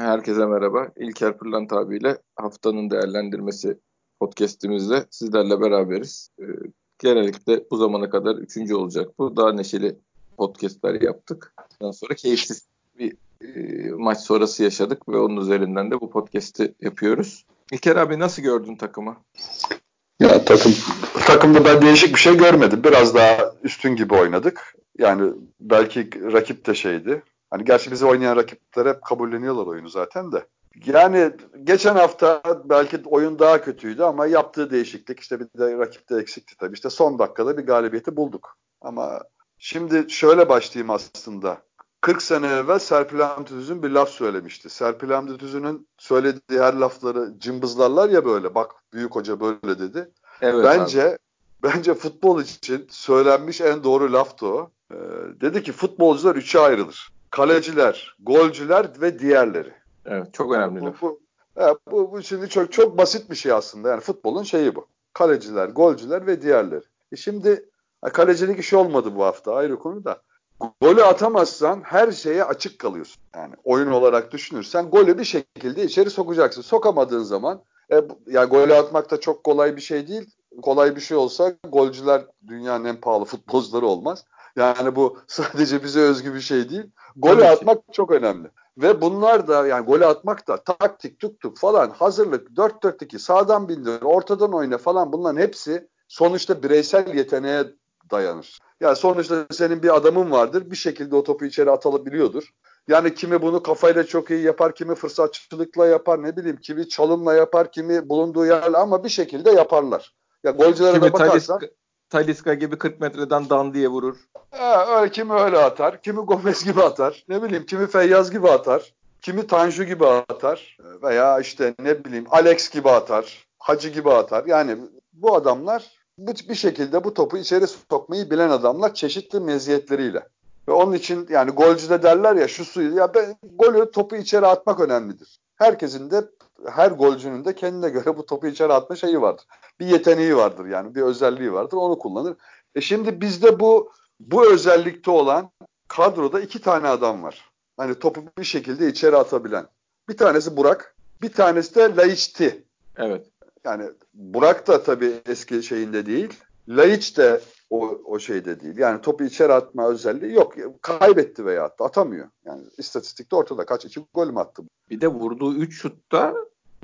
Herkese merhaba. İlker Pırlant abiyle haftanın değerlendirmesi podcastimizde sizlerle beraberiz. Ee, genellikle bu zamana kadar üçüncü olacak bu. Daha neşeli podcastler yaptık. Ondan sonra keyifsiz bir e, maç sonrası yaşadık ve onun üzerinden de bu podcast'i yapıyoruz. İlker abi nasıl gördün takımı? Ya takım takımda ben değişik bir şey görmedim. Biraz daha üstün gibi oynadık. Yani belki rakip de şeydi. Hani gerçi bizi oynayan rakipler hep kabulleniyorlar oyunu zaten de. Yani geçen hafta belki oyun daha kötüydü ama yaptığı değişiklik işte bir de rakipte eksikti tabii. İşte son dakikada bir galibiyeti bulduk. Ama şimdi şöyle başlayayım aslında. 40 sene evvel Serpil Hamdi Tüzün bir laf söylemişti. Serpil Hamdi Tüzün'ün söylediği her lafları cımbızlarlar ya böyle. Bak büyük hoca böyle dedi. Evet, bence abi. bence futbol için söylenmiş en doğru laftı o. Ee, dedi ki futbolcular üçe ayrılır. Kaleciler, golcüler ve diğerleri. Evet, çok önemli bu, bu, bu, bu, şimdi çok çok basit bir şey aslında. Yani futbolun şeyi bu. Kaleciler, golcüler ve diğerleri. E şimdi kalecilik işi olmadı bu hafta ayrı konu da. Golü atamazsan her şeye açık kalıyorsun. Yani oyun olarak düşünürsen golü bir şekilde içeri sokacaksın. Sokamadığın zaman e, yani golü atmak da çok kolay bir şey değil. Kolay bir şey olsa golcüler dünyanın en pahalı futbolcuları olmaz. Yani bu sadece bize özgü bir şey değil. Golü atmak çok önemli. Ve bunlar da yani golü atmak da taktik tuttuk falan hazırlık 4-4-2 sağdan bindir ortadan oyna falan bunların hepsi sonuçta bireysel yeteneğe dayanır. Yani sonuçta senin bir adamın vardır bir şekilde o topu içeri atılabiliyordur. Yani kimi bunu kafayla çok iyi yapar, kimi fırsatçılıkla yapar, ne bileyim, kimi çalımla yapar, kimi bulunduğu yerle ama bir şekilde yaparlar. Ya golcülere kimi de bakarsan... Taliska, gibi 40 metreden dan diye vurur. He, öyle kimi öyle atar, kimi Gomez gibi atar, ne bileyim, kimi Feyyaz gibi atar, kimi Tanju gibi atar veya işte ne bileyim Alex gibi atar, Hacı gibi atar. Yani bu adamlar bu bir şekilde bu topu içeri sokmayı bilen adamlar çeşitli meziyetleriyle. Ve onun için yani golcü de derler ya şu suyu ya ben golü topu içeri atmak önemlidir. Herkesin de her golcünün de kendine göre bu topu içeri atma şeyi vardır. Bir yeteneği vardır yani bir özelliği vardır onu kullanır. E şimdi bizde bu bu özellikte olan kadroda iki tane adam var. Hani topu bir şekilde içeri atabilen. Bir tanesi Burak, bir tanesi de Laiçti. Evet. Yani Burak da tabii eski şeyinde değil. Laiç de o, o şeyde değil. Yani topu içeri atma özelliği yok. Kaybetti veya attı. Atamıyor. Yani istatistikte ortada. Kaç iki gol mü attı? Bir de vurduğu 3 şutta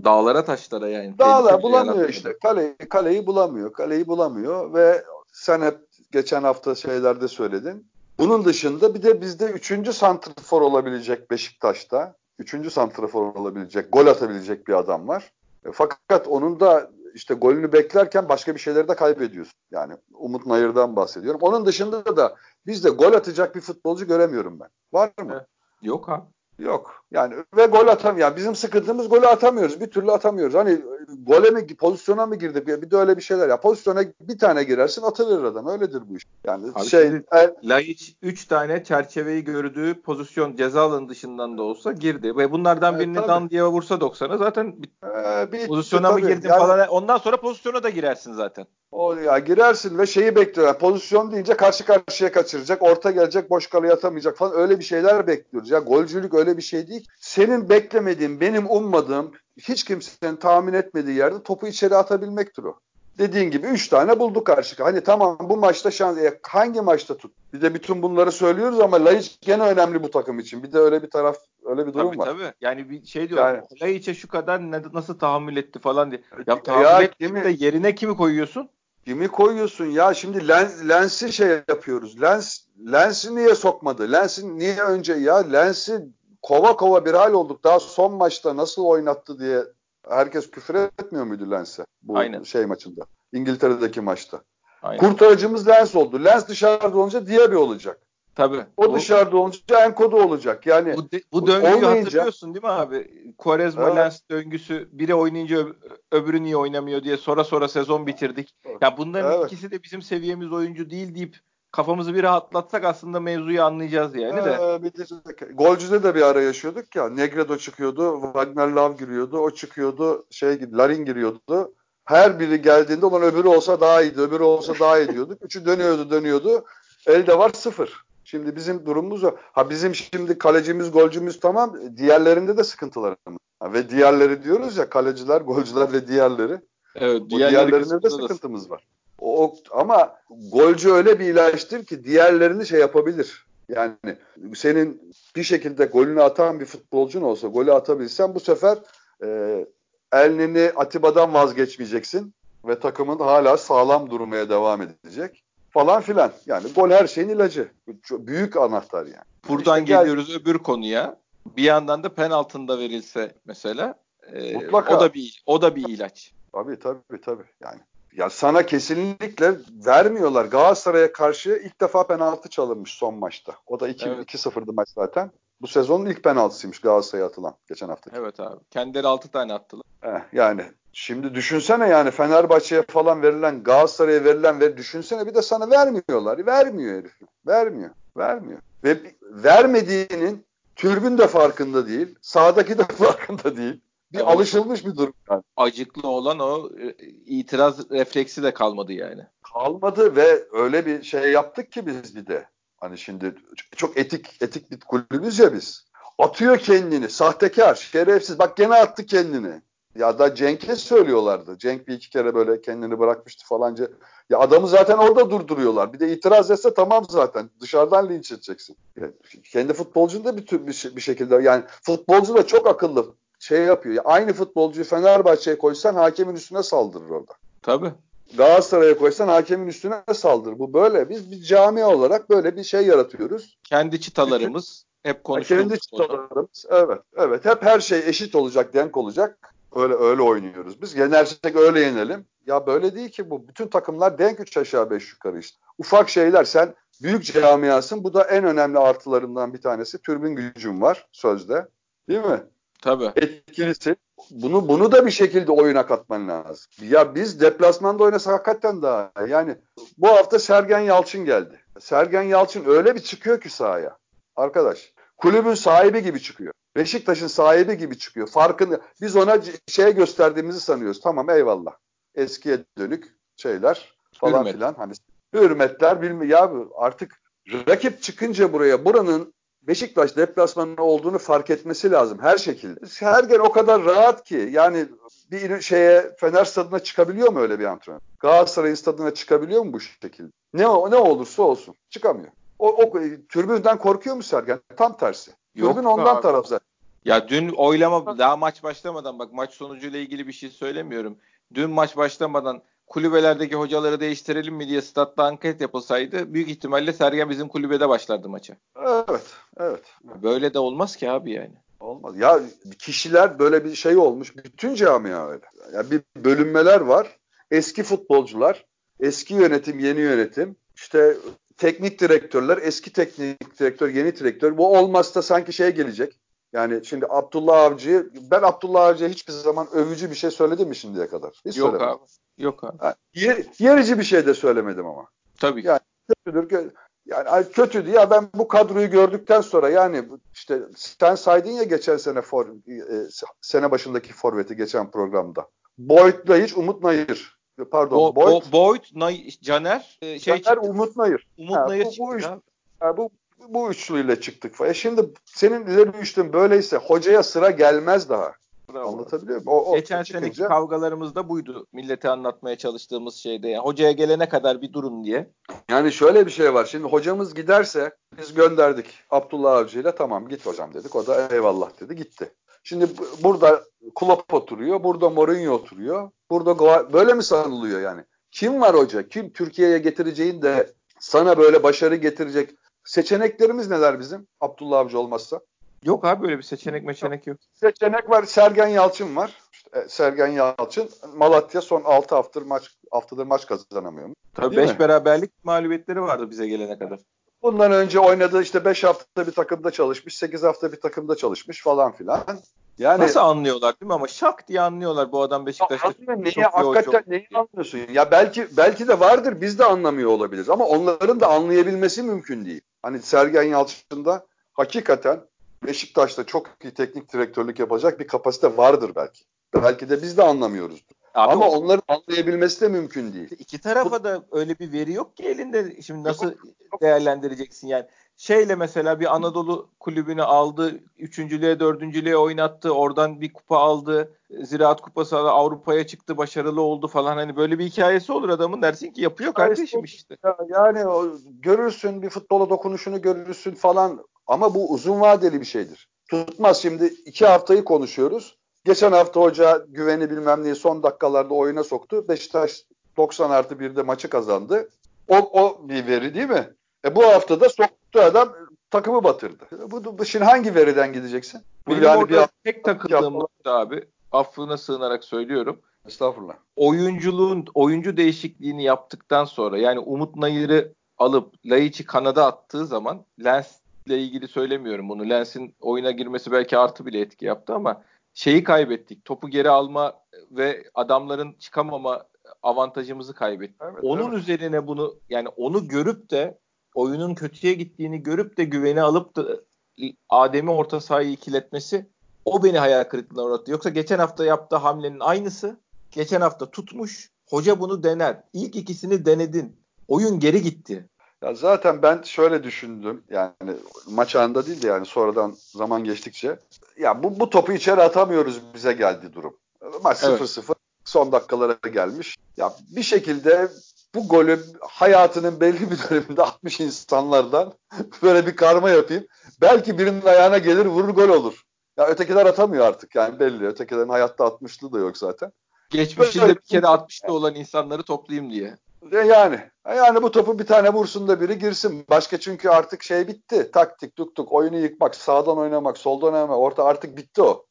dağlara taşlara yani. Dağlar bulamıyor işte. Kaleyi, kaleyi bulamıyor. Kaleyi bulamıyor ve sen hep geçen hafta şeylerde söyledin. Bunun dışında bir de bizde üçüncü santrfor olabilecek Beşiktaş'ta. Üçüncü santrafor olabilecek, gol atabilecek bir adam var. E, fakat onun da işte golünü beklerken başka bir şeyleri de kaybediyorsun. Yani Umut Nayır'dan bahsediyorum. Onun dışında da bizde gol atacak bir futbolcu göremiyorum ben. Var mı? Yok abi. Yok. Yani ve gol atam yani bizim sıkıntımız golü atamıyoruz. Bir türlü atamıyoruz. Hani gole mi pozisyona mı girdi? Bir, bir de öyle bir şeyler ya. Pozisyona bir tane girersin atılır adam. Öyledir bu iş. Yani Abi şey el, Laiç 3 tane çerçeveyi gördüğü pozisyon ceza alanı dışından da olsa girdi ve bunlardan evet, birini tabii. dan diye vursa 90'a zaten ee, bir, pozisyona tabii. mı girdin yani, falan. Ondan sonra pozisyona da girersin zaten. O ya girersin ve şeyi bekliyor. Yani pozisyon deyince karşı karşıya kaçıracak, orta gelecek, boş kaleye atamayacak falan öyle bir şeyler bekliyoruz. Ya golcülük öyle bir şey değil. Senin beklemediğin, benim ummadığım, hiç kimsenin tahmin etmediği yerde topu içeri atabilmektir o. Dediğin gibi 3 tane buldu karşı. Hani tamam bu maçta şans e, hangi maçta tut? Bir de bütün bunları söylüyoruz ama Laiç gene önemli bu takım için. Bir de öyle bir taraf öyle bir durum tabii, var. Tabii Yani bir şey diyor. Yani, Laiç'e şu kadar ne, nasıl tahammül etti falan diye. Ya tahammül ya, etti de yerine kimi koyuyorsun? Kimi koyuyorsun ya? Şimdi lens, lensi şey yapıyoruz. Lens lensi niye sokmadı? Lensi niye önce ya? Lensi kova kova bir hal olduk. Daha son maçta nasıl oynattı diye herkes küfür etmiyor muydu Lens'e bu Aynen. şey maçında? İngiltere'deki maçta. Aynen. Kurtarıcımız Lens oldu. Lens dışarıda olunca Diaby olacak. Tabii. O bu, dışarıda olunca Enkodu olacak. Yani bu, de, bu döngüyü olmayınca... hatırlıyorsun değil mi abi? Quaresma evet. Lens döngüsü biri oynayınca öbürü niye oynamıyor diye sonra sonra sezon bitirdik. Ya bunların evet. ikisi de bizim seviyemiz oyuncu değil deyip kafamızı bir rahatlatsak aslında mevzuyu anlayacağız yani de. Ee, bir de Golcü'de de bir ara yaşıyorduk ya. Negredo çıkıyordu, Wagner Love giriyordu, o çıkıyordu, şey Larin giriyordu. Her biri geldiğinde olan öbürü olsa daha iyiydi, öbürü olsa daha iyi diyorduk. Üçü dönüyordu, dönüyordu. Elde var sıfır. Şimdi bizim durumumuz o. Ha bizim şimdi kalecimiz, golcümüz tamam. Diğerlerinde de sıkıntılarımız. Ha, ve diğerleri diyoruz ya kaleciler, golcüler ve diğerleri. Evet, o diğerlerinde de sıkıntımız var. O, ama golcü öyle bir ilaçtır ki diğerlerini şey yapabilir. Yani senin bir şekilde golünü atan bir futbolcun olsa golü atabilsen bu sefer e, Elneni Atiba'dan vazgeçmeyeceksin ve takımın hala sağlam durmaya devam edecek falan filan. Yani gol her şeyin ilacı. Çok büyük anahtar yani. Buradan işte geliyoruz gel- öbür konuya. Bir yandan da penaltında verilse mesela e, Mutlaka. o da bir o da bir ilaç. Tabii tabii tabii. Yani ya sana kesinlikle vermiyorlar. Galatasaray'a karşı ilk defa penaltı çalınmış son maçta. O da 2 evet. 2-0'dı maç zaten. Bu sezonun ilk penaltısıymış Galatasaray'a atılan geçen hafta. Evet abi. Kendileri 6 tane attılar. Eh, yani şimdi düşünsene yani Fenerbahçe'ye falan verilen Galatasaray'a verilen ve düşünsene bir de sana vermiyorlar. Vermiyor herif. Vermiyor. Vermiyor. Ve vermediğinin türbün de farkında değil. Sağdaki de farkında değil. Bir evet. alışılmış bir durum yani. Acıklı olan o e, itiraz refleksi de kalmadı yani. Kalmadı ve öyle bir şey yaptık ki biz bir de. Hani şimdi çok etik etik bir kulübüz ya biz. Atıyor kendini. Sahtekar, şerefsiz. Bak gene attı kendini. Ya da Cenk'e söylüyorlardı. Cenk bir iki kere böyle kendini bırakmıştı falanca. Ya adamı zaten orada durduruyorlar. Bir de itiraz etse tamam zaten. Dışarıdan linç edeceksin. Yani kendi futbolcun da bir, tür, bir, bir şekilde yani futbolcu da çok akıllı şey yapıyor. Ya aynı futbolcuyu Fenerbahçe'ye koysan hakemin üstüne saldırır orada. Tabii. Galatasaray'a koysan hakemin üstüne saldırır. Bu böyle. Biz bir cami olarak böyle bir şey yaratıyoruz. Kendi çıtalarımız Çünkü, hep konuşuyoruz. Kendi çıtalarımız. Evet. Evet. Hep her şey eşit olacak, denk olacak. Öyle öyle oynuyoruz. Biz yenersek öyle yenelim. Ya böyle değil ki bu. Bütün takımlar denk üç aşağı beş yukarı işte. Ufak şeyler sen büyük camiasın. Bu da en önemli artılarından bir tanesi. Türbün gücün var sözde. Değil mi? Tabii. Etkilisi. Bunu bunu da bir şekilde oyuna katman lazım. Ya biz deplasmanda oynasak hakikaten daha. Yani bu hafta Sergen Yalçın geldi. Sergen Yalçın öyle bir çıkıyor ki sahaya. Arkadaş kulübün sahibi gibi çıkıyor. Beşiktaş'ın sahibi gibi çıkıyor. Farkını biz ona şey gösterdiğimizi sanıyoruz. Tamam eyvallah. Eskiye dönük şeyler falan Hürmet. filan. Hani hürmetler bilmi ya artık rakip çıkınca buraya buranın Beşiktaş deplasmanı olduğunu fark etmesi lazım her şekilde. Sergen o kadar rahat ki yani bir şeye Fener stadına çıkabiliyor mu öyle bir antrenör? Galatasaray stadına çıkabiliyor mu bu şekilde? Ne ne olursa olsun çıkamıyor. O, o türbünden korkuyor mu Sergen? Tam tersi. Yok Türbün ondan taraf zaten. Ya dün oylama daha maç başlamadan bak maç sonucuyla ilgili bir şey söylemiyorum. Dün maç başlamadan kulübelerdeki hocaları değiştirelim mi diye statta anket yapılsaydı büyük ihtimalle Sergen bizim kulübede başlardı maça. Evet, evet. Böyle de olmaz ki abi yani. Olmaz. Ya kişiler böyle bir şey olmuş. Bütün camia öyle. Ya bir bölünmeler var. Eski futbolcular, eski yönetim, yeni yönetim. İşte teknik direktörler, eski teknik direktör, yeni direktör. Bu olmazsa sanki şey gelecek. Yani şimdi Abdullah Avcı, ben Abdullah Avcı'ya hiçbir zaman övücü bir şey söyledim mi şimdiye kadar? Hiç Yok söylemedim. abi. Yok abi. Yer, yerici bir şey de söylememedim ama. Tabii. Yani kötüdür. Yani kötüydü ya ben bu kadroyu gördükten sonra yani işte sen saydın ya geçen sene for, e, sene başındaki forveti geçen programda. Boyd'la hiç Umut Nayır. Pardon Bo, Boyd. Bo, Boyd, Nay, Caner, e, şey Caner Umut Nayır. Umut ha, Nayır bu, çıktı. Bu, ha, bu, bu üçlüyle çıktık. E şimdi senin ileri üçlün böyleyse hocaya sıra gelmez daha. Bravo. Anlatabiliyor muyum? O, o Geçen çıkınca... seneki kavgalarımız da buydu. Millete anlatmaya çalıştığımız şeyde. Yani hocaya gelene kadar bir durun diye. Yani şöyle bir şey var. Şimdi hocamız giderse biz gönderdik Abdullah Avcı ile tamam git hocam dedik. O da eyvallah dedi gitti. Şimdi burada Klopp oturuyor. Burada Mourinho oturuyor. Burada böyle mi sanılıyor yani? Kim var hoca? Kim Türkiye'ye getireceğin de sana böyle başarı getirecek seçeneklerimiz neler bizim? Abdullah Avcı olmazsa. Yok abi böyle bir seçenek meçenek yok. Seçenek var. Sergen Yalçın var. İşte e, Sergen Yalçın. Malatya son 6 haftadır maç haftadır maç kazanamıyor? Tabii 5 beraberlik mağlubiyetleri vardı bize gelene kadar. Bundan önce oynadığı işte 5 hafta bir takımda çalışmış, 8 hafta bir takımda çalışmış falan filan. Yani Nasıl anlıyorlar değil mi ama şak diye anlıyorlar bu adam Beşiktaş'ta. Neyi, hakikaten neyi anlıyorsun? Ya belki belki de vardır biz de anlamıyor olabiliriz ama onların da anlayabilmesi mümkün değil. Hani Sergen Yalçın'da hakikaten Beşiktaş'ta çok iyi teknik direktörlük yapacak bir kapasite vardır belki. Belki de biz de anlamıyoruz. Abi Ama o, onların anlayabilmesi de mümkün değil. İki tarafa da öyle bir veri yok ki elinde. Şimdi nasıl değerlendireceksin yani? Şeyle mesela bir Anadolu kulübünü aldı, üçüncülüğe, dördüncülüğe oynattı, oradan bir kupa aldı, Ziraat Kupası aldı, Avrupa'ya çıktı, başarılı oldu falan. Hani böyle bir hikayesi olur adamın dersin ki yapıyor kardeşim işte. Yani o, görürsün bir futbola dokunuşunu görürsün falan ama bu uzun vadeli bir şeydir. Tutmaz şimdi iki haftayı konuşuyoruz. Geçen hafta hoca güveni bilmem neyi son dakikalarda oyuna soktu. Beşiktaş 90 artı 1'de maçı kazandı. O, o bir veri değil mi? E bu hafta da soktu adam takımı batırdı. Bu, bu şimdi hangi veriden gideceksin? Benim yani orada bir tek takıldığım nokta abi affına sığınarak söylüyorum. Estağfurullah. Oyunculuğun oyuncu değişikliğini yaptıktan sonra yani Umut Nayır'ı alıp Laiç'i kanada attığı zaman Lens'le ilgili söylemiyorum bunu. Lens'in oyuna girmesi belki artı bile etki yaptı ama şeyi kaybettik. Topu geri alma ve adamların çıkamama avantajımızı kaybettik. Evet, Onun evet. üzerine bunu yani onu görüp de oyunun kötüye gittiğini görüp de güveni alıp da Adem'i orta sahayı ikiletmesi o beni hayal kırıklığına uğrattı. Yoksa geçen hafta yaptığı hamlenin aynısı. Geçen hafta tutmuş. Hoca bunu dener. İlk ikisini denedin. Oyun geri gitti. Ya zaten ben şöyle düşündüm. Yani maç anında değil de yani sonradan zaman geçtikçe. Ya bu, bu topu içeri atamıyoruz bize geldi durum. Maç 0-0 evet. son dakikalara gelmiş. Ya bir şekilde bu golü hayatının belli bir döneminde atmış insanlardan böyle bir karma yapayım. Belki birinin ayağına gelir vurur gol olur. Ya ötekiler atamıyor artık yani belli. Ötekilerin hayatta atmışlığı da yok zaten. Geçmişinde bir kere atmıştı olan insanları toplayayım diye. Yani yani bu topu bir tane vursun da biri girsin. Başka çünkü artık şey bitti. Taktik, tuktuk, oyunu yıkmak, sağdan oynamak, soldan oynamak. Orta artık bitti o.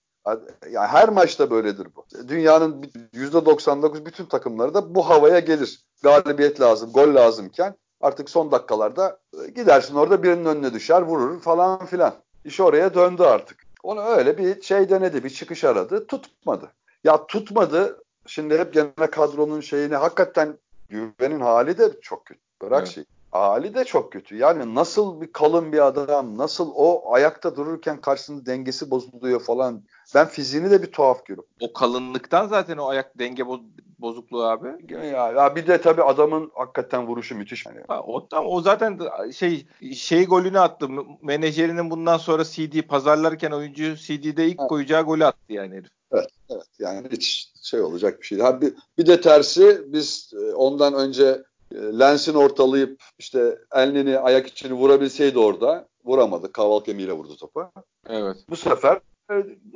Yani her maçta böyledir bu. Dünyanın %99 bütün takımları da bu havaya gelir. Galibiyet lazım, gol lazımken artık son dakikalarda gidersin orada birinin önüne düşer, vurur falan filan. İş oraya döndü artık. Onu öyle bir şey denedi, bir çıkış aradı, tutmadı. Ya tutmadı, şimdi hep gene kadronun şeyini hakikaten güvenin hali de çok kötü. Bırak evet. şey. Hali de çok kötü. Yani nasıl bir kalın bir adam, nasıl o ayakta dururken karşısında dengesi bozuluyor falan. Ben fiziğini de bir tuhaf görüyorum. O kalınlıktan zaten o ayak denge boz bozukluğu abi. Ya, ya bir de tabii adamın hakikaten vuruşu müthiş. Yani. Ha, o, tam, o zaten şey şey golünü attı. Menajerinin bundan sonra CD pazarlarken oyuncu CD'de ilk ha. koyacağı golü attı yani herif. Evet, evet. Yani hiç şey olacak bir şey. Ha, bir, bir de tersi biz e, ondan önce e, Lens'in ortalayıp işte elini ayak içini vurabilseydi orada vuramadı. Kaval kemiğiyle vurdu topa. Evet. Bu sefer e,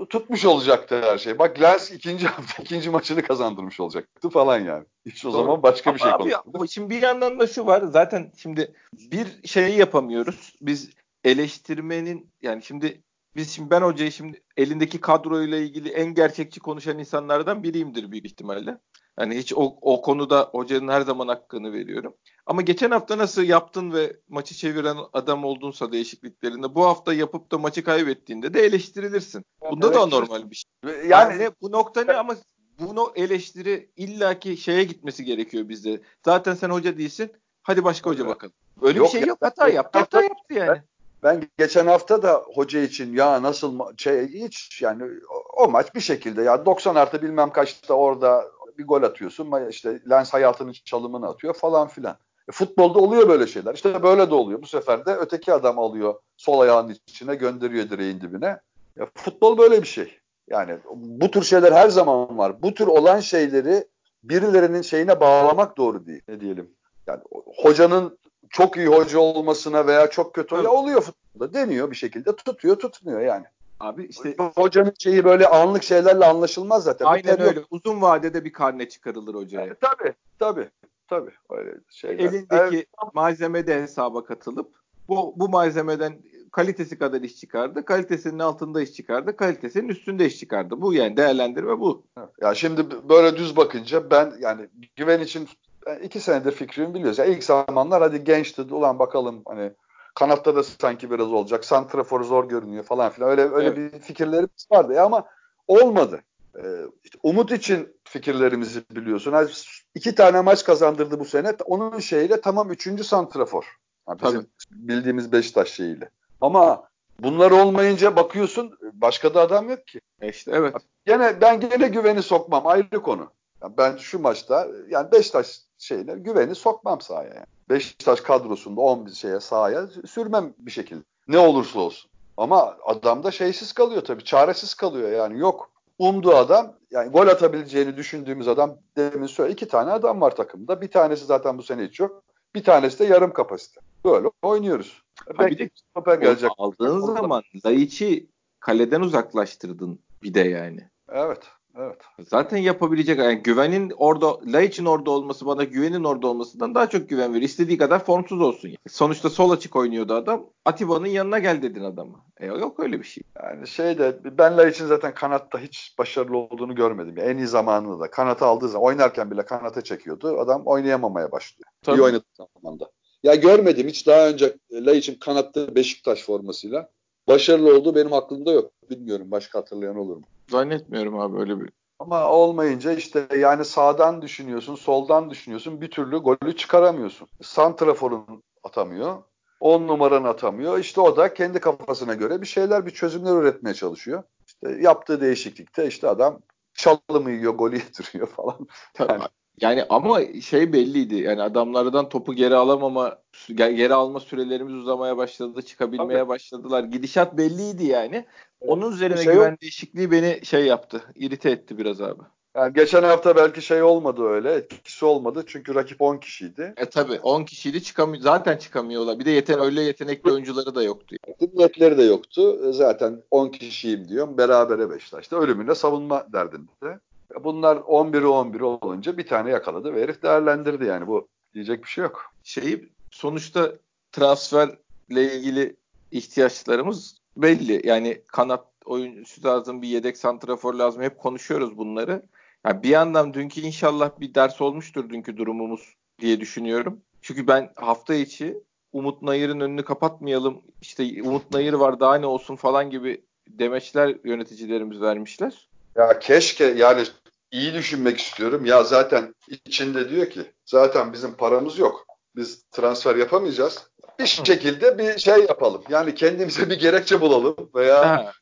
tutmuş olacaktı her şey. Bak Lens ikinci hafta ikinci maçını kazandırmış olacaktı falan yani. Hiç o Doğru. zaman başka bir şey konuştuk. Şimdi bir yandan da şu var. Zaten şimdi bir şeyi yapamıyoruz. Biz eleştirmenin yani şimdi biz şimdi ben hocayı şimdi elindeki kadroyla ilgili en gerçekçi konuşan insanlardan biriyimdir büyük ihtimalle. Yani hiç o, o konuda hocanın her zaman hakkını veriyorum. Ama geçen hafta nasıl yaptın ve maçı çeviren adam oldunsa değişikliklerinde bu hafta yapıp da maçı kaybettiğinde de eleştirilirsin. Bunda evet, da normal bir şey. Yani, yani bu nokta ne ama bunu eleştiri illaki şeye gitmesi gerekiyor bizde. Zaten sen hoca değilsin. Hadi başka hoca bakalım. Öyle yok, bir şey yok. Hata yaptı. Hata yaptı yani. Ben geçen hafta da hoca için ya nasıl şey hiç yani o, o maç bir şekilde ya 90 artı bilmem kaçta orada bir gol atıyorsun işte Lens hayatının çalımını atıyor falan filan. E, futbolda oluyor böyle şeyler. İşte böyle de oluyor. Bu sefer de öteki adam alıyor sol ayağının içine gönderiyor direğin dibine. Ya, futbol böyle bir şey. Yani bu tür şeyler her zaman var. Bu tür olan şeyleri birilerinin şeyine bağlamak doğru değil. Ne diyelim? Yani hocanın çok iyi hoca olmasına veya çok kötü hoca oluyor futbolda. Deniyor bir şekilde tutuyor tutmuyor yani. Abi işte hocanın şeyi böyle anlık şeylerle anlaşılmaz zaten. Aynen öyle. Yok. Uzun vadede bir karne çıkarılır hocaya. Yani, tabii tabii tabii öyle şeyler. Elindeki evet. malzeme de hesaba katılıp bu bu malzemeden kalitesi kadar iş çıkardı. Kalitesinin altında iş çıkardı. Kalitesinin üstünde iş çıkardı. Bu yani değerlendirme bu. Ya şimdi böyle düz bakınca ben yani güven için iki senedir fikrimi biliyoruz. Yani ilk zamanlar hadi gençti ulan bakalım hani kanatta da sanki biraz olacak. Santrafor zor görünüyor falan filan. Öyle öyle evet. bir fikirlerimiz vardı ya ama olmadı. Ee, işte Umut için fikirlerimizi biliyorsun. Yani iki tane maç kazandırdı bu sene. Onun şeyiyle tamam üçüncü santrafor. Yani bizim bildiğimiz Beşiktaş şeyiyle. Ama bunlar olmayınca bakıyorsun başka da adam yok ki. İşte evet. Gene ben gene güveni sokmam ayrı konu. Yani ben şu maçta yani Beşiktaş şeyine güveni sokmam sahaya. Yani. Beşiktaş kadrosunda 11 şeye sahaya sürmem bir şekilde. Ne olursa olsun. Ama adam da şeysiz kalıyor tabii. Çaresiz kalıyor yani. Yok. Umduğu adam yani gol atabileceğini düşündüğümüz adam demin söyle iki tane adam var takımda. Bir tanesi zaten bu sene hiç yok. Bir tanesi de yarım kapasite. Böyle oynuyoruz. Ha bir de stoper gelecek. Aldığın zaman Laiç'i kaleden uzaklaştırdın bir de yani. Evet. Evet. Zaten yapabilecek yani güvenin orada Laiç'in orada olması bana güvenin orada olmasından daha çok güven veriyor. İstediği kadar formsuz olsun. Yani. Sonuçta sol açık oynuyordu adam. Atiba'nın yanına gel dedin adama. E, yok öyle bir şey. Yani şey de ben Laiç'in zaten kanatta hiç başarılı olduğunu görmedim. Yani en iyi zamanında da kanata aldığı zaman oynarken bile kanata çekiyordu. Adam oynayamamaya başlıyor. Tabii. İyi oynadığı zamanda. Ya görmedim hiç daha önce Laiç'in kanatta Beşiktaş formasıyla başarılı olduğu benim aklımda yok. Bilmiyorum başka hatırlayan olur mu? Zannetmiyorum abi öyle bir. Ama olmayınca işte yani sağdan düşünüyorsun, soldan düşünüyorsun. Bir türlü golü çıkaramıyorsun. Santrafor'un atamıyor. 10 numaranı atamıyor. İşte o da kendi kafasına göre bir şeyler, bir çözümler üretmeye çalışıyor. İşte yaptığı değişiklikte işte adam çalımı yiyor, golü yediriyor falan. Yani, yani ama şey belliydi. Yani adamlardan topu geri alamama, geri alma sürelerimiz uzamaya başladı, çıkabilmeye Tabii. başladılar. Gidişat belliydi yani. Onun üzerine şey güven yok. değişikliği beni şey yaptı, irite etti biraz abi. Yani geçen hafta belki şey olmadı öyle. Etkisi olmadı. Çünkü rakip 10 kişiydi. E tabi 10 kişiydi. Çıkamıyor, zaten çıkamıyorlar. Bir de yeten, öyle yetenekli oyuncuları da yoktu. Yani. Netleri de yoktu. Zaten 10 kişiyim diyorum. Berabere Beşiktaş'ta. Ölümüne savunma derdinde. Bunlar 11'i 11 olunca bir tane yakaladı ve herif değerlendirdi yani. Bu diyecek bir şey yok. Şeyi sonuçta transferle ilgili ihtiyaçlarımız belli. Yani kanat oyuncusu lazım, bir yedek santrafor lazım. Hep konuşuyoruz bunları. Yani bir yandan dünkü inşallah bir ders olmuştur dünkü durumumuz diye düşünüyorum. Çünkü ben hafta içi Umut Nayır'ın önünü kapatmayalım. İşte Umut Nayır var daha ne olsun falan gibi demeçler yöneticilerimiz vermişler. Ya keşke yani iyi düşünmek istiyorum. Ya zaten içinde diyor ki zaten bizim paramız yok. Biz transfer yapamayacağız. Bir şekilde bir şey yapalım. Yani kendimize bir gerekçe bulalım veya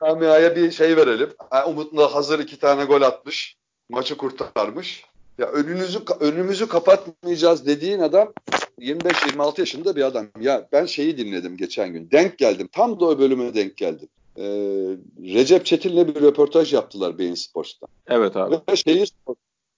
camiaya bir şey verelim. Yani Umut'la hazır iki tane gol atmış. Maçı kurtarmış. Ya önünüzü önümüzü kapatmayacağız dediğin adam 25-26 yaşında bir adam. Ya ben şeyi dinledim geçen gün. Denk geldim. Tam da o bölüme denk geldim. Ee, Recep Çetin'le bir röportaj yaptılar Beyin Sports'ta. Evet abi. Ve şeyi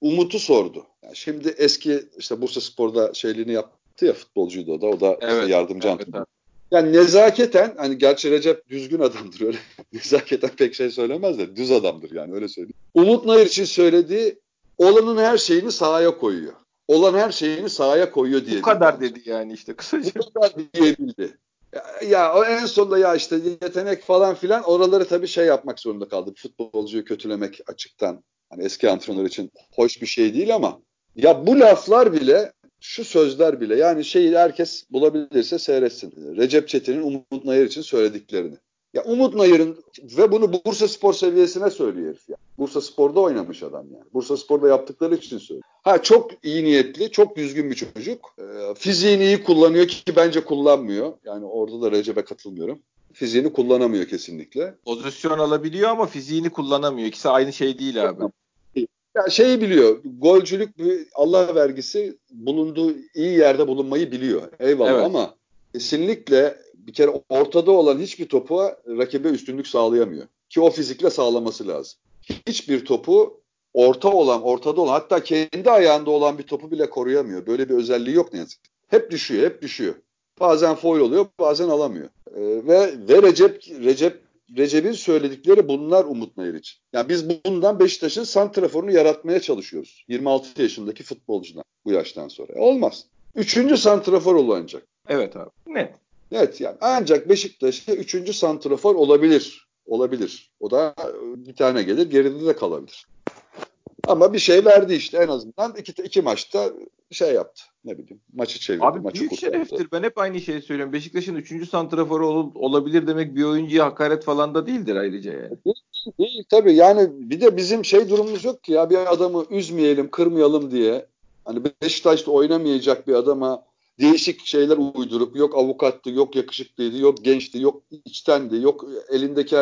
Umut'u sordu. Yani şimdi eski işte Bursa Spor'da şeyliğini yaptı ya futbolcuydu o da. O da evet, işte yardımcı evet, antrenör. Yani nezaketen hani gerçi Recep düzgün adamdır öyle. nezaketen pek şey söylemez de düz adamdır yani öyle söyleyeyim. Umut Nayır için söylediği olanın her şeyini sahaya koyuyor. Olan her şeyini sahaya koyuyor diye. Bu kadar dedi yani işte kısaca. Bu kadar diyebildi. Ya, o en sonunda ya işte yetenek falan filan oraları tabii şey yapmak zorunda kaldı. Futbolcuyu kötülemek açıktan. Hani eski antrenör için hoş bir şey değil ama ya bu laflar bile şu sözler bile yani şeyi herkes bulabilirse seyretsin. Recep Çetin'in Umut Nayır için söylediklerini. Ya Umut Nayır'ın ve bunu Bursa Spor seviyesine söylüyor herif ya. Bursa Spor'da oynamış adam yani. Bursa Spor'da yaptıkları için söylüyor. Ha çok iyi niyetli, çok düzgün bir çocuk. Ee, fiziğini iyi kullanıyor ki bence kullanmıyor. Yani orada da Recep'e katılmıyorum. Fiziğini kullanamıyor kesinlikle. Pozisyon alabiliyor ama fiziğini kullanamıyor. İkisi aynı şey değil abi. Ya şeyi biliyor. Golcülük Allah vergisi bulunduğu iyi yerde bulunmayı biliyor. Eyvallah evet. ama kesinlikle bir kere ortada olan hiçbir topu rakibe üstünlük sağlayamıyor. Ki o fizikle sağlaması lazım. Hiçbir topu orta olan, ortada olan hatta kendi ayağında olan bir topu bile koruyamıyor. Böyle bir özelliği yok ne yazık. Hep düşüyor, hep düşüyor. Bazen foil oluyor, bazen alamıyor. Ee, ve ve Recep Recep Recep'in söyledikleri bunlar Umut Nayır için. Yani biz bundan Beşiktaş'ın santraforunu yaratmaya çalışıyoruz. 26 yaşındaki futbolcudan bu yaştan sonra. Olmaz. Üçüncü santrafor olacak. Evet abi. Net. Evet yani ancak Beşiktaş'a üçüncü santrafor olabilir. Olabilir. O da bir tane gelir geride de kalabilir. Ama bir şey verdi işte en azından iki, iki maçta şey yaptı. Ne bileyim maçı çevirdi. Abi maçı büyük kurtardı. şereftir. Ben hep aynı şeyi söylüyorum. Beşiktaş'ın üçüncü santraforu ol, olabilir demek bir oyuncuya hakaret falan da değildir ayrıca yani. Değil, değil tabii yani bir de bizim şey durumumuz yok ki ya bir adamı üzmeyelim kırmayalım diye. Hani Beşiktaş'ta oynamayacak bir adama değişik şeyler uydurup yok avukattı, yok yakışıklıydı, yok gençti, yok içtendi, yok elindeki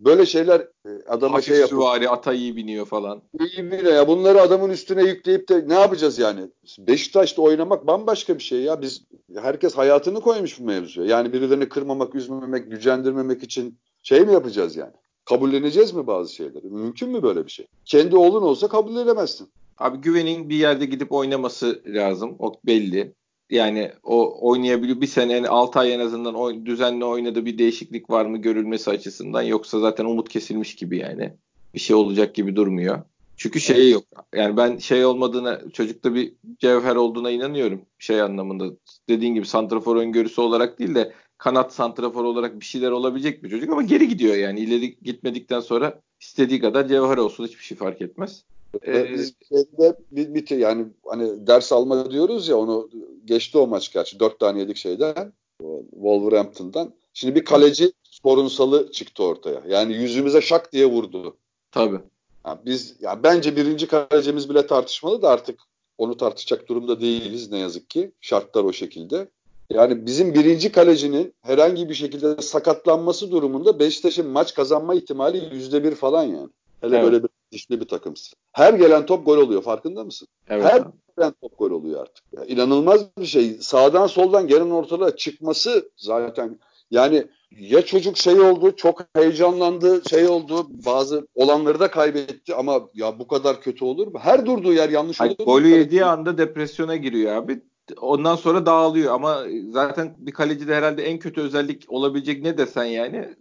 böyle şeyler e, adama Hafif şey yapıyor. süvari ata iyi biniyor falan. İyi bile ya bunları adamın üstüne yükleyip de ne yapacağız yani? Beşiktaş'ta oynamak bambaşka bir şey ya. Biz herkes hayatını koymuş bu mevzuya. Yani birilerini kırmamak, üzmemek, gücendirmemek için şey mi yapacağız yani? Kabulleneceğiz mi bazı şeyleri? Mümkün mü böyle bir şey? Kendi oğlun olsa kabul edemezsin. Abi güvenin bir yerde gidip oynaması lazım. O belli. Yani o oynayabiliyor. Bir sene 6 ay en azından oyn, düzenli oynadığı bir değişiklik var mı görülmesi açısından. Yoksa zaten umut kesilmiş gibi yani. Bir şey olacak gibi durmuyor. Çünkü şey yok. Yani ben şey olmadığına, çocukta bir cevher olduğuna inanıyorum. Şey anlamında. Dediğin gibi santrafor öngörüsü olarak değil de kanat santrafor olarak bir şeyler olabilecek bir çocuk ama geri gidiyor yani. ileri gitmedikten sonra istediği kadar cevher olsun hiçbir şey fark etmez. Ee, şeyde bir, bir yani hani ders alma diyoruz ya onu geçti o maç gerçi. Dört tane yedik şeyden Wolverhampton'dan. Şimdi bir kaleci sorunsalı çıktı ortaya. Yani yüzümüze şak diye vurdu. Tabii. Yani biz ya bence birinci kalecimiz bile tartışmalı da artık onu tartışacak durumda değiliz ne yazık ki. Şartlar o şekilde. Yani bizim birinci kalecinin herhangi bir şekilde sakatlanması durumunda Beşiktaş'ın maç kazanma ihtimali yüzde bir falan yani. Hele evet. böyle bir dişli bir takımsın. Her gelen top gol oluyor farkında mısın? Evet. Her gelen top gol oluyor artık. Yani inanılmaz bir şey. Sağdan soldan gelen ortalığa çıkması zaten yani ya çocuk şey oldu çok heyecanlandı şey oldu bazı olanları da kaybetti ama ya bu kadar kötü olur mu? Her durduğu yer yanlış olur. Golü yediği anda depresyona giriyor abi. Ondan sonra dağılıyor ama zaten bir kaleci de herhalde en kötü özellik olabilecek ne desen yani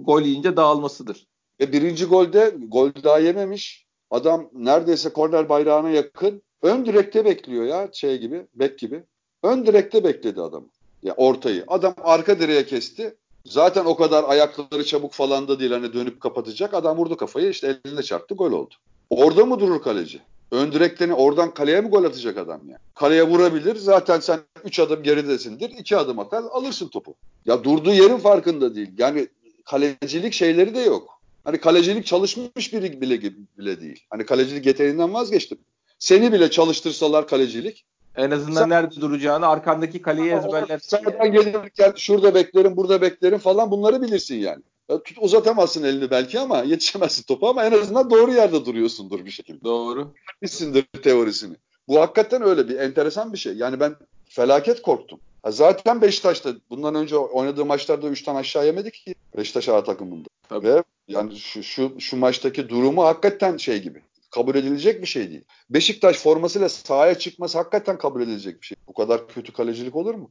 gol yiyince dağılmasıdır. Ve birinci golde gol daha yememiş. Adam neredeyse korner bayrağına yakın. Ön direkte bekliyor ya şey gibi, bek gibi. Ön direkte bekledi adam. Ya ortayı. Adam arka direğe kesti. Zaten o kadar ayakları çabuk falan da değil hani dönüp kapatacak. Adam vurdu kafayı işte eline çarptı gol oldu. Orada mı durur kaleci? Ön direklerini oradan kaleye mi gol atacak adam ya? Kaleye vurabilir. Zaten sen 3 adım geridesindir. 2 adım atar alırsın topu. Ya durduğu yerin farkında değil. Yani kalecilik şeyleri de yok. Hani kalecilik çalışmış biri bile, bile değil. Hani kalecilik yeteneğinden vazgeçtim. Seni bile çalıştırsalar kalecilik. En azından sen, nerede duracağını arkandaki kaleyi ezberlersin. Yani. gelirken şurada beklerim, burada beklerim falan bunları bilirsin yani. Tut, uzatamazsın elini belki ama yetişemezsin topu ama en azından doğru yerde duruyorsundur bir şekilde. Doğru. Bilsindir teorisini. Bu hakikaten öyle bir enteresan bir şey. Yani ben felaket korktum. Zaten Beşiktaş'ta bundan önce oynadığı maçlarda 3'ten aşağı yemedik ki Beşiktaş A takımında. Tabii. Ve yani şu, şu, şu maçtaki durumu hakikaten şey gibi. Kabul edilecek bir şey değil. Beşiktaş formasıyla sahaya çıkması hakikaten kabul edilecek bir şey. Bu kadar kötü kalecilik olur mu?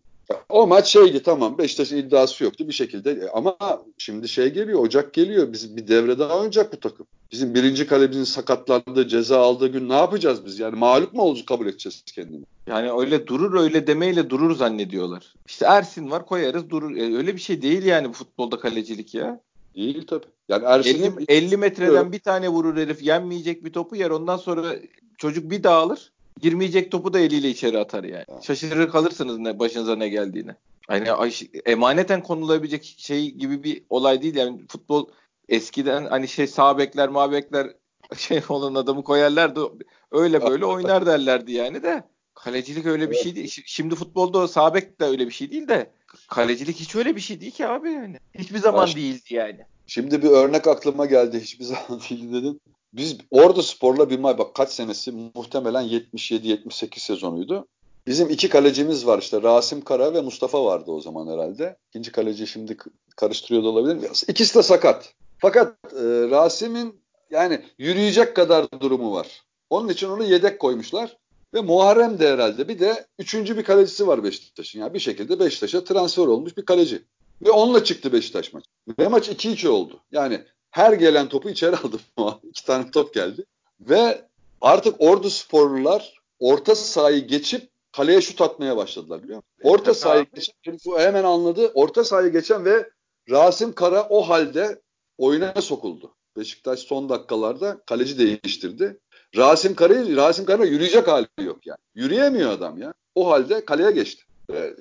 O maç şeydi tamam Beşiktaş'ın iddiası yoktu bir şekilde e, ama şimdi şey geliyor Ocak geliyor biz bir devre daha oynayacak bu takım. Bizim birinci kalemizin sakatlandığı ceza aldığı gün ne yapacağız biz yani mağlup mu olacak kabul edeceğiz kendini. Yani öyle durur öyle demeyle durur zannediyorlar. İşte Ersin var koyarız durur. E, öyle bir şey değil yani bu futbolda kalecilik ya. Değil tabii. Yani Ersin'in 50, 50 metreden bir tane vurur herif yenmeyecek bir topu yer ondan sonra çocuk bir dağılır girmeyecek topu da eliyle içeri atar yani. Şaşırır kalırsınız ne başınıza ne geldiğine. Hani emaneten konulabilecek şey gibi bir olay değil yani futbol eskiden hani şey sağ bekler mağ bekler şey olan adamı koyarlardı öyle böyle oynar derlerdi yani de kalecilik öyle bir şey değil. Şimdi futbolda sağ bek de öyle bir şey değil de kalecilik hiç öyle bir şey değil ki abi yani. Hiçbir zaman Baş... değildi yani. Şimdi bir örnek aklıma geldi. Hiçbir zaman değil dedim. Biz Ordu Spor'la bir maç bak kaç senesi muhtemelen 77-78 sezonuydu. Bizim iki kalecimiz var işte Rasim Kara ve Mustafa vardı o zaman herhalde. İkinci kaleci şimdi karıştırıyor da olabilir. İkisi de sakat. Fakat e, Rasim'in yani yürüyecek kadar durumu var. Onun için onu yedek koymuşlar. Ve Muharrem de herhalde bir de üçüncü bir kalecisi var Beşiktaş'ın. Yani bir şekilde Beşiktaş'a transfer olmuş bir kaleci. Ve onunla çıktı Beşiktaş maç. Ve maç 2-2 oldu. Yani her gelen topu içeri aldı. İki tane top geldi. Ve artık Ordu sporlular orta sahayı geçip kaleye şut atmaya başladılar biliyor musun? Orta sahayı geçen, bu hemen anladı. Orta sahayı geçen ve Rasim Kara o halde oyuna sokuldu. Beşiktaş son dakikalarda kaleci değiştirdi. Rasim Kara Rasim Kara yürüyecek hali yok yani. Yürüyemiyor adam ya. O halde kaleye geçti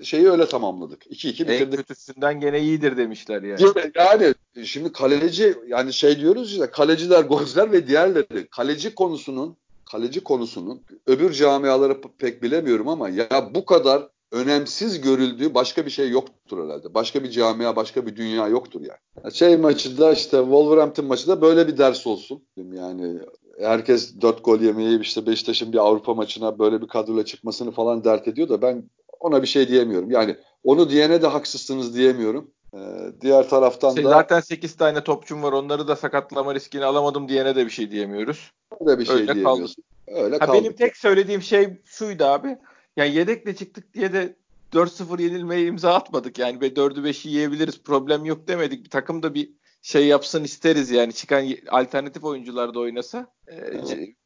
şeyi öyle tamamladık. 2-2 bitirdik. En kötüsünden gene iyidir demişler yani. Yani şimdi kaleci yani şey diyoruz ya kaleciler, golcüler ve diğerleri kaleci konusunun kaleci konusunun öbür camiaları pek bilemiyorum ama ya bu kadar önemsiz görüldüğü başka bir şey yoktur herhalde. Başka bir camia, başka bir dünya yoktur yani. Şey maçı da işte Wolverhampton maçı da böyle bir ders olsun. Yani herkes dört gol yemeyi işte Beşiktaş'ın bir Avrupa maçına böyle bir kadroyla çıkmasını falan dert ediyor da ben ona bir şey diyemiyorum. Yani onu diyene de haksızsınız diyemiyorum. Ee, diğer taraftan şey, da... Zaten 8 tane topçum var onları da sakatlama riskini alamadım diyene de bir şey diyemiyoruz. Öyle bir şey Öyle diyemiyorsun. Öyle ha, benim tek söylediğim şey şuydu abi. Yani yedekle çıktık diye de 4-0 yenilmeye imza atmadık. Yani ve 4'ü 5'i yiyebiliriz problem yok demedik. Bir takım da bir şey yapsın isteriz yani çıkan alternatif oyuncular da oynasa. Ee,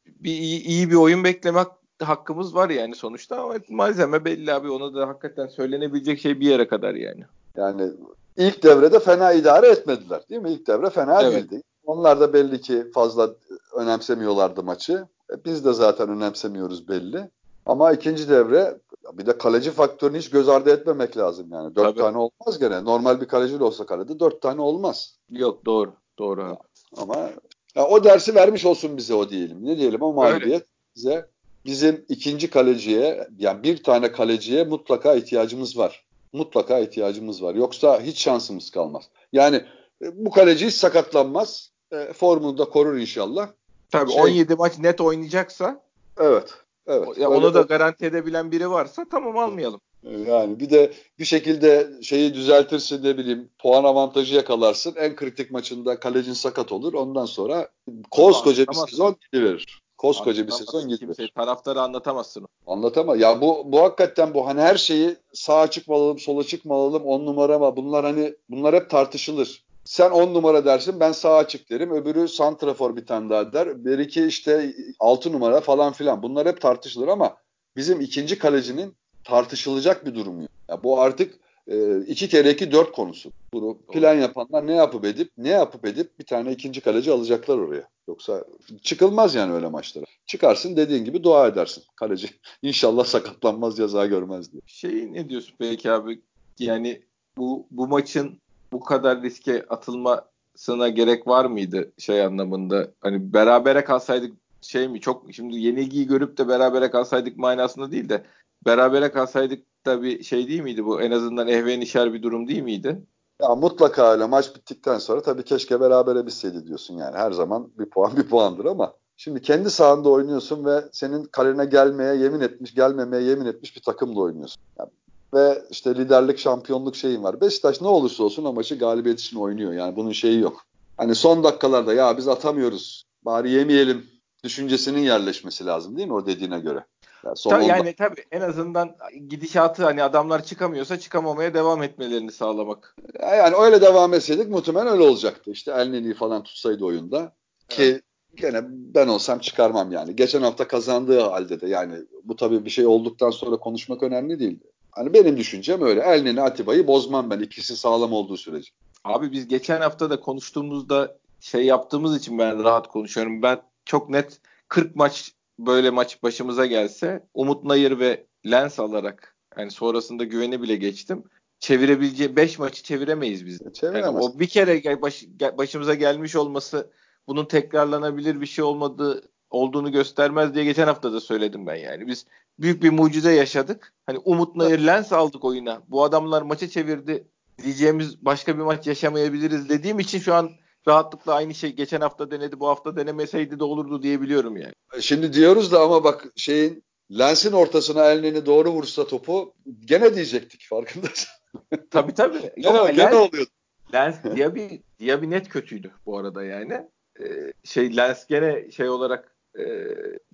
bir iyi, iyi bir oyun beklemek hakkımız var yani sonuçta ama malzeme belli abi ona da hakikaten söylenebilecek şey bir yere kadar yani. Yani ilk devrede fena idare etmediler değil mi? İlk devre fena evet. değildi. Onlar da belli ki fazla önemsemiyorlardı maçı. E, biz de zaten önemsemiyoruz belli. Ama ikinci devre bir de kaleci faktörünü hiç göz ardı etmemek lazım yani. Dört Tabii. tane olmaz gene. Normal bir kaleci olsa kalede dört tane olmaz. Yok doğru. Doğru abi. Ama ya o dersi vermiş olsun bize o diyelim. Ne diyelim o mağlubiyet bize bizim ikinci kaleciye yani bir tane kaleciye mutlaka ihtiyacımız var. Mutlaka ihtiyacımız var. Yoksa hiç şansımız kalmaz. Yani e, bu kaleci hiç sakatlanmaz. E, formunu da korur inşallah. Tabii şey, 17 maç net oynayacaksa Evet. Evet. Ya onu da garanti edebilen biri varsa tamam almayalım. Yani bir de bir şekilde şeyi düzeltirsin ne bileyim puan avantajı yakalarsın. En kritik maçında kalecin sakat olur. Ondan sonra koskoca bir sezon verir. Koskoca bir sezon gidiyor. Kimseyi taraftarı anlatamazsın. Anlatamaz. Ya bu bu hakikaten bu hani her şeyi sağa çıkmalım, sola çıkmalım, on numara mı? Bunlar hani bunlar hep tartışılır. Sen on numara dersin ben sağa açık derim. Öbürü santrafor bir tane daha der. Bir iki işte altı numara falan filan. Bunlar hep tartışılır ama bizim ikinci kalecinin tartışılacak bir durum yok. Ya bu artık e, iki kere iki dört konusu. Bunu plan yapanlar ne yapıp edip ne yapıp edip bir tane ikinci kaleci alacaklar oraya. Yoksa çıkılmaz yani öyle maçlara. Çıkarsın dediğin gibi dua edersin. Kaleci inşallah sakatlanmaz ceza görmez diye. Şey ne diyorsun peki abi? Yani bu bu maçın bu kadar riske atılmasına gerek var mıydı şey anlamında? Hani berabere kalsaydık şey mi çok şimdi yenilgiyi görüp de berabere kalsaydık manasında değil de berabere kalsaydık da bir şey değil miydi bu? En azından ehven işer bir durum değil miydi? Ya mutlaka öyle. Maç bittikten sonra tabii keşke berabere bitseydi diyorsun yani. Her zaman bir puan bir puandır ama şimdi kendi sahanda oynuyorsun ve senin kalene gelmeye yemin etmiş, gelmemeye yemin etmiş bir takımla oynuyorsun. Yani ve işte liderlik, şampiyonluk şeyin var. Beşiktaş ne olursa olsun o maçı galibiyet için oynuyor. Yani bunun şeyi yok. Hani son dakikalarda ya biz atamıyoruz. Bari yemeyelim düşüncesinin yerleşmesi lazım değil mi o dediğine göre? Tabii, yani tabii en azından gidişatı hani adamlar çıkamıyorsa çıkamamaya devam etmelerini sağlamak. Yani öyle devam etseydik muhtemelen öyle olacaktı. İşte Elneni falan tutsaydı oyunda ki evet. gene ben olsam çıkarmam yani. Geçen hafta kazandığı halde de yani bu tabii bir şey olduktan sonra konuşmak önemli değil. Hani benim düşüncem öyle. Elneni Atiba'yı bozmam ben ikisi sağlam olduğu sürece. Abi biz geçen hafta da konuştuğumuzda şey yaptığımız için ben rahat konuşuyorum. Ben çok net 40 maç böyle maç başımıza gelse Umut Nayır ve Lens alarak yani sonrasında güveni bile geçtim. Çevirebileceği 5 maçı çeviremeyiz biz. Yani o bir kere baş, başımıza gelmiş olması bunun tekrarlanabilir bir şey olmadığı olduğunu göstermez diye geçen hafta da söyledim ben yani. Biz büyük bir mucize yaşadık. Hani Umut Nayır Lens aldık oyuna. Bu adamlar maçı çevirdi diyeceğimiz başka bir maç yaşamayabiliriz dediğim için şu an rahatlıkla aynı şey geçen hafta denedi bu hafta denemeseydi de olurdu diyebiliyorum yani. Şimdi diyoruz da ama bak şeyin Lens'in ortasına elini doğru vursa topu gene diyecektik farkındasın. tabii tabii. gene, Yok, gene Lens, oluyordu. Lens Diaby, Diaby net kötüydü bu arada yani. Ee, şey Lens gene şey olarak e,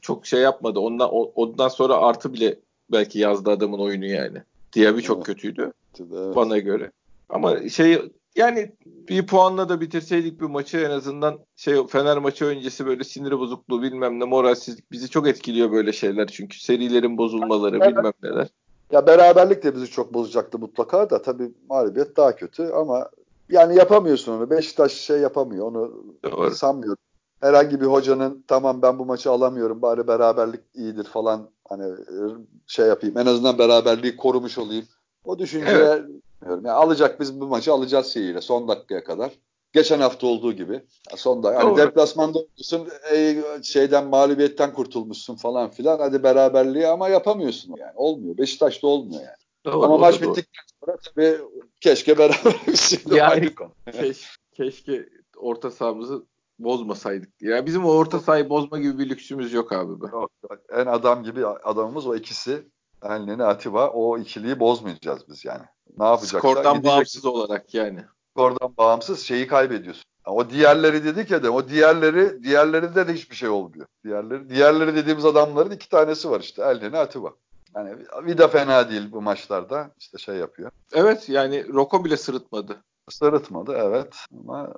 çok şey yapmadı. Ondan ondan sonra artı bile belki yazdı adamın oyunu yani. Diaby çok evet. kötüydü. Evet. Bana göre. Ama şey yani bir puanla da bitirseydik bir maçı en azından şey Fener maçı öncesi böyle sinir bozukluğu bilmem ne moralsizlik bizi çok etkiliyor böyle şeyler çünkü serilerin bozulmaları evet. bilmem neler. Ya beraberlik de bizi çok bozacaktı mutlaka da tabii mağlubiyet daha kötü ama yani yapamıyorsun onu. Beşiktaş şey yapamıyor onu Doğru. sanmıyorum. Herhangi bir hocanın tamam ben bu maçı alamıyorum bari beraberlik iyidir falan hani şey yapayım en azından beraberliği korumuş olayım. O düşünceye evet. Yani alacak biz bu maçı alacağız şeyiyle son dakikaya kadar. Geçen hafta olduğu gibi. Son da yani deplasmanda olmuşsun e, şeyden mağlubiyetten kurtulmuşsun falan filan. Hadi beraberliği ama yapamıyorsun yani. Olmuyor. Beşiktaş'ta olmuyor yani. Doğru, Ama maç bittikten sonra tabii keşke beraber bitsin. Yani keş, keşke orta sahamızı bozmasaydık. Ya bizim o orta sahayı bozma gibi bir lüksümüz yok abi be. Yok, en adam gibi adamımız o ikisi. Enleni Atiba o ikiliyi bozmayacağız biz yani. Ne yapacaklar? Skordan gidecek. bağımsız olarak yani. Skordan bağımsız şeyi kaybediyorsun. O diğerleri dedik ya de o diğerleri diğerlerinde de hiçbir şey olmuyor. Diğerleri diğerleri dediğimiz adamların iki tanesi var işte. Elneni Atiba. Yani Vida fena değil bu maçlarda. İşte şey yapıyor. Evet yani Roko bile sırıtmadı. Sırıtmadı evet. Ama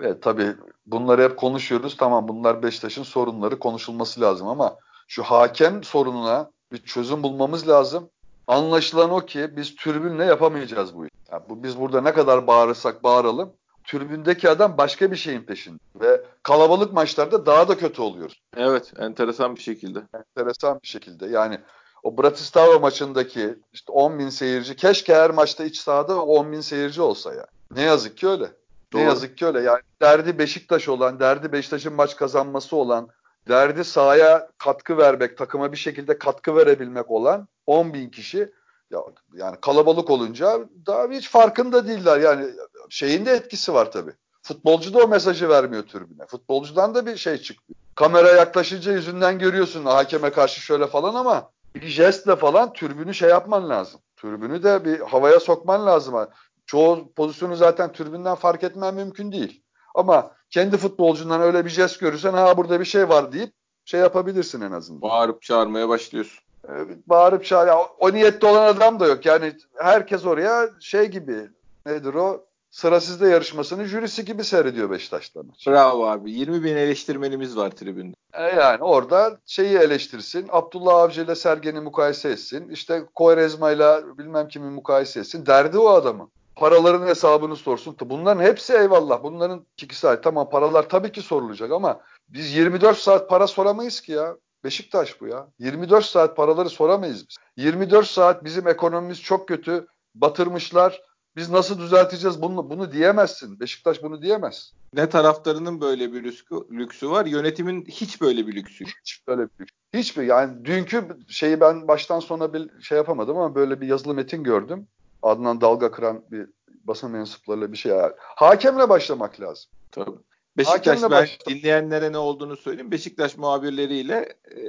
evet tabii bunları hep konuşuyoruz. Tamam bunlar Beşiktaş'ın sorunları konuşulması lazım ama şu hakem sorununa bir çözüm bulmamız lazım. Anlaşılan o ki biz türbünle yapamayacağız bu işi. Yani bu, biz burada ne kadar bağırırsak bağıralım türbündeki adam başka bir şeyin peşinde. Ve kalabalık maçlarda daha da kötü oluyoruz. Evet enteresan bir şekilde. Enteresan bir şekilde. Yani o Bratislava maçındaki işte 10 bin seyirci keşke her maçta iç sahada 10 bin seyirci olsa ya. Ne yazık ki öyle. Doğru. Ne yazık ki öyle. Yani derdi Beşiktaş olan, derdi Beşiktaş'ın maç kazanması olan, derdi sahaya katkı vermek, takıma bir şekilde katkı verebilmek olan 10 bin kişi ya, yani kalabalık olunca daha hiç farkında değiller. Yani şeyin de etkisi var tabii. Futbolcu da o mesajı vermiyor tribüne. Futbolcudan da bir şey çıkmıyor. Kamera yaklaşınca yüzünden görüyorsun hakeme karşı şöyle falan ama bir jestle falan türbünü şey yapman lazım. Türbünü de bir havaya sokman lazım. Çoğu pozisyonu zaten türbünden fark etmen mümkün değil. Ama kendi futbolcundan öyle bir jest görürsen ha burada bir şey var deyip şey yapabilirsin en azından. Bağırıp çağırmaya başlıyorsun. Ee, bağırıp çağır. Ya, o niyette olan adam da yok. Yani herkes oraya şey gibi nedir o? Sırasızda yarışmasının jürisi gibi seyrediyor Beşiktaş'tan. Bravo abi. 20 bin eleştirmenimiz var tribünde. E yani orada şeyi eleştirsin. Abdullah Avcı ile Sergen'i mukayese etsin. İşte Koyrezma ile bilmem kimi mukayese etsin. Derdi o adamın. Paraların hesabını sorsun. Bunların hepsi eyvallah. Bunların iki saat. Tamam paralar tabii ki sorulacak ama biz 24 saat para soramayız ki ya. Beşiktaş bu ya. 24 saat paraları soramayız biz. 24 saat bizim ekonomimiz çok kötü. Batırmışlar biz nasıl düzelteceğiz bunu bunu diyemezsin. Beşiktaş bunu diyemez. Ne taraftarının böyle bir lüksü, lüksü var, yönetimin hiç böyle bir lüksü. Hiç böyle bir lüksü. Hiçbir yani dünkü şeyi ben baştan sona bir şey yapamadım ama böyle bir yazılı metin gördüm. Adnan Dalga kıran bir basın mensuplarıyla bir şey. Hakemle başlamak lazım. Tabii. Beşiktaş ben dinleyenlere ne olduğunu söyleyeyim. Beşiktaş muhabirleriyle e,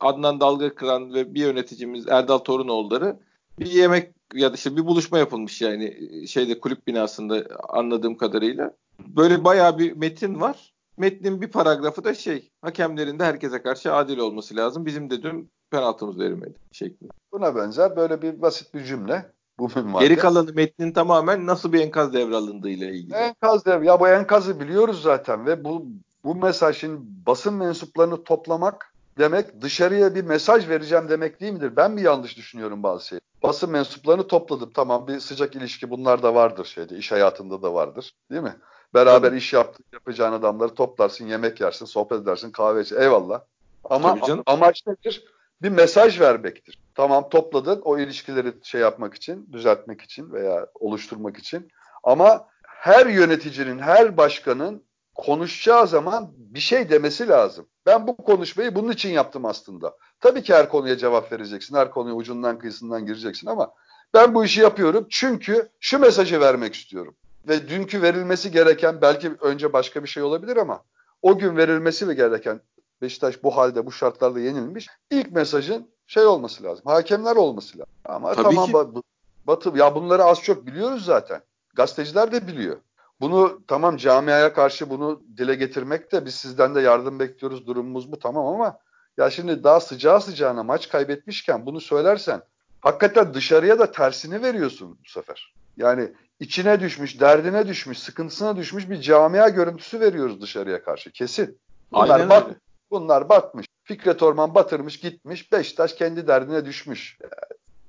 Adnan Dalga kıran ve bir yöneticimiz Erdal Torunoğulları bir yemek ya da işte bir buluşma yapılmış yani şeyde kulüp binasında anladığım kadarıyla. Böyle bayağı bir metin var. Metnin bir paragrafı da şey hakemlerin de herkese karşı adil olması lazım. Bizim de dün penaltımız verilmedi şeklinde. Buna benzer böyle bir basit bir cümle. Bu Geri kalanı metnin tamamen nasıl bir enkaz devralındığı ile ilgili. Enkaz dev ya bu enkazı biliyoruz zaten ve bu bu mesajın basın mensuplarını toplamak demek dışarıya bir mesaj vereceğim demek değil midir? Ben mi yanlış düşünüyorum bazı şeyi? Basın mensuplarını topladım. Tamam bir sıcak ilişki bunlar da vardır şeyde. iş hayatında da vardır. Değil mi? Beraber Tabii. iş yaptığın, yapacağın adamları toplarsın, yemek yersin, sohbet edersin, kahve içersin. Eyvallah. Ama amaç nedir? Bir mesaj vermektir. Tamam topladın o ilişkileri şey yapmak için, düzeltmek için veya oluşturmak için. Ama her yöneticinin, her başkanın konuşacağı zaman bir şey demesi lazım. Ben bu konuşmayı bunun için yaptım aslında. Tabii ki her konuya cevap vereceksin. Her konuya ucundan kıyısından gireceksin ama ben bu işi yapıyorum çünkü şu mesajı vermek istiyorum. Ve dünkü verilmesi gereken belki önce başka bir şey olabilir ama o gün verilmesi gereken Beşiktaş bu halde bu şartlarda yenilmiş. İlk mesajın şey olması lazım. Hakemler olması lazım. Ama Tabii tamam ki. Batı ya bunları az çok biliyoruz zaten. Gazeteciler de biliyor. Bunu tamam camiaya karşı bunu dile getirmek de biz sizden de yardım bekliyoruz durumumuz bu tamam ama ya şimdi daha sıcağı sıcağına maç kaybetmişken bunu söylersen hakikaten dışarıya da tersini veriyorsun bu sefer. Yani içine düşmüş, derdine düşmüş, sıkıntısına düşmüş bir camia görüntüsü veriyoruz dışarıya karşı kesin. Bunlar, Aynen bat, öyle. bunlar batmış. Fikret Orman batırmış gitmiş. Beşiktaş kendi derdine düşmüş.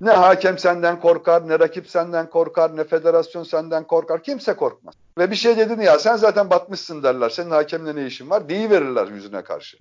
Ne hakem senden korkar, ne rakip senden korkar, ne federasyon senden korkar. Kimse korkmaz. Ve bir şey dedin ya sen zaten batmışsın derler. Senin hakemle ne işin var? Deyi verirler yüzüne karşı.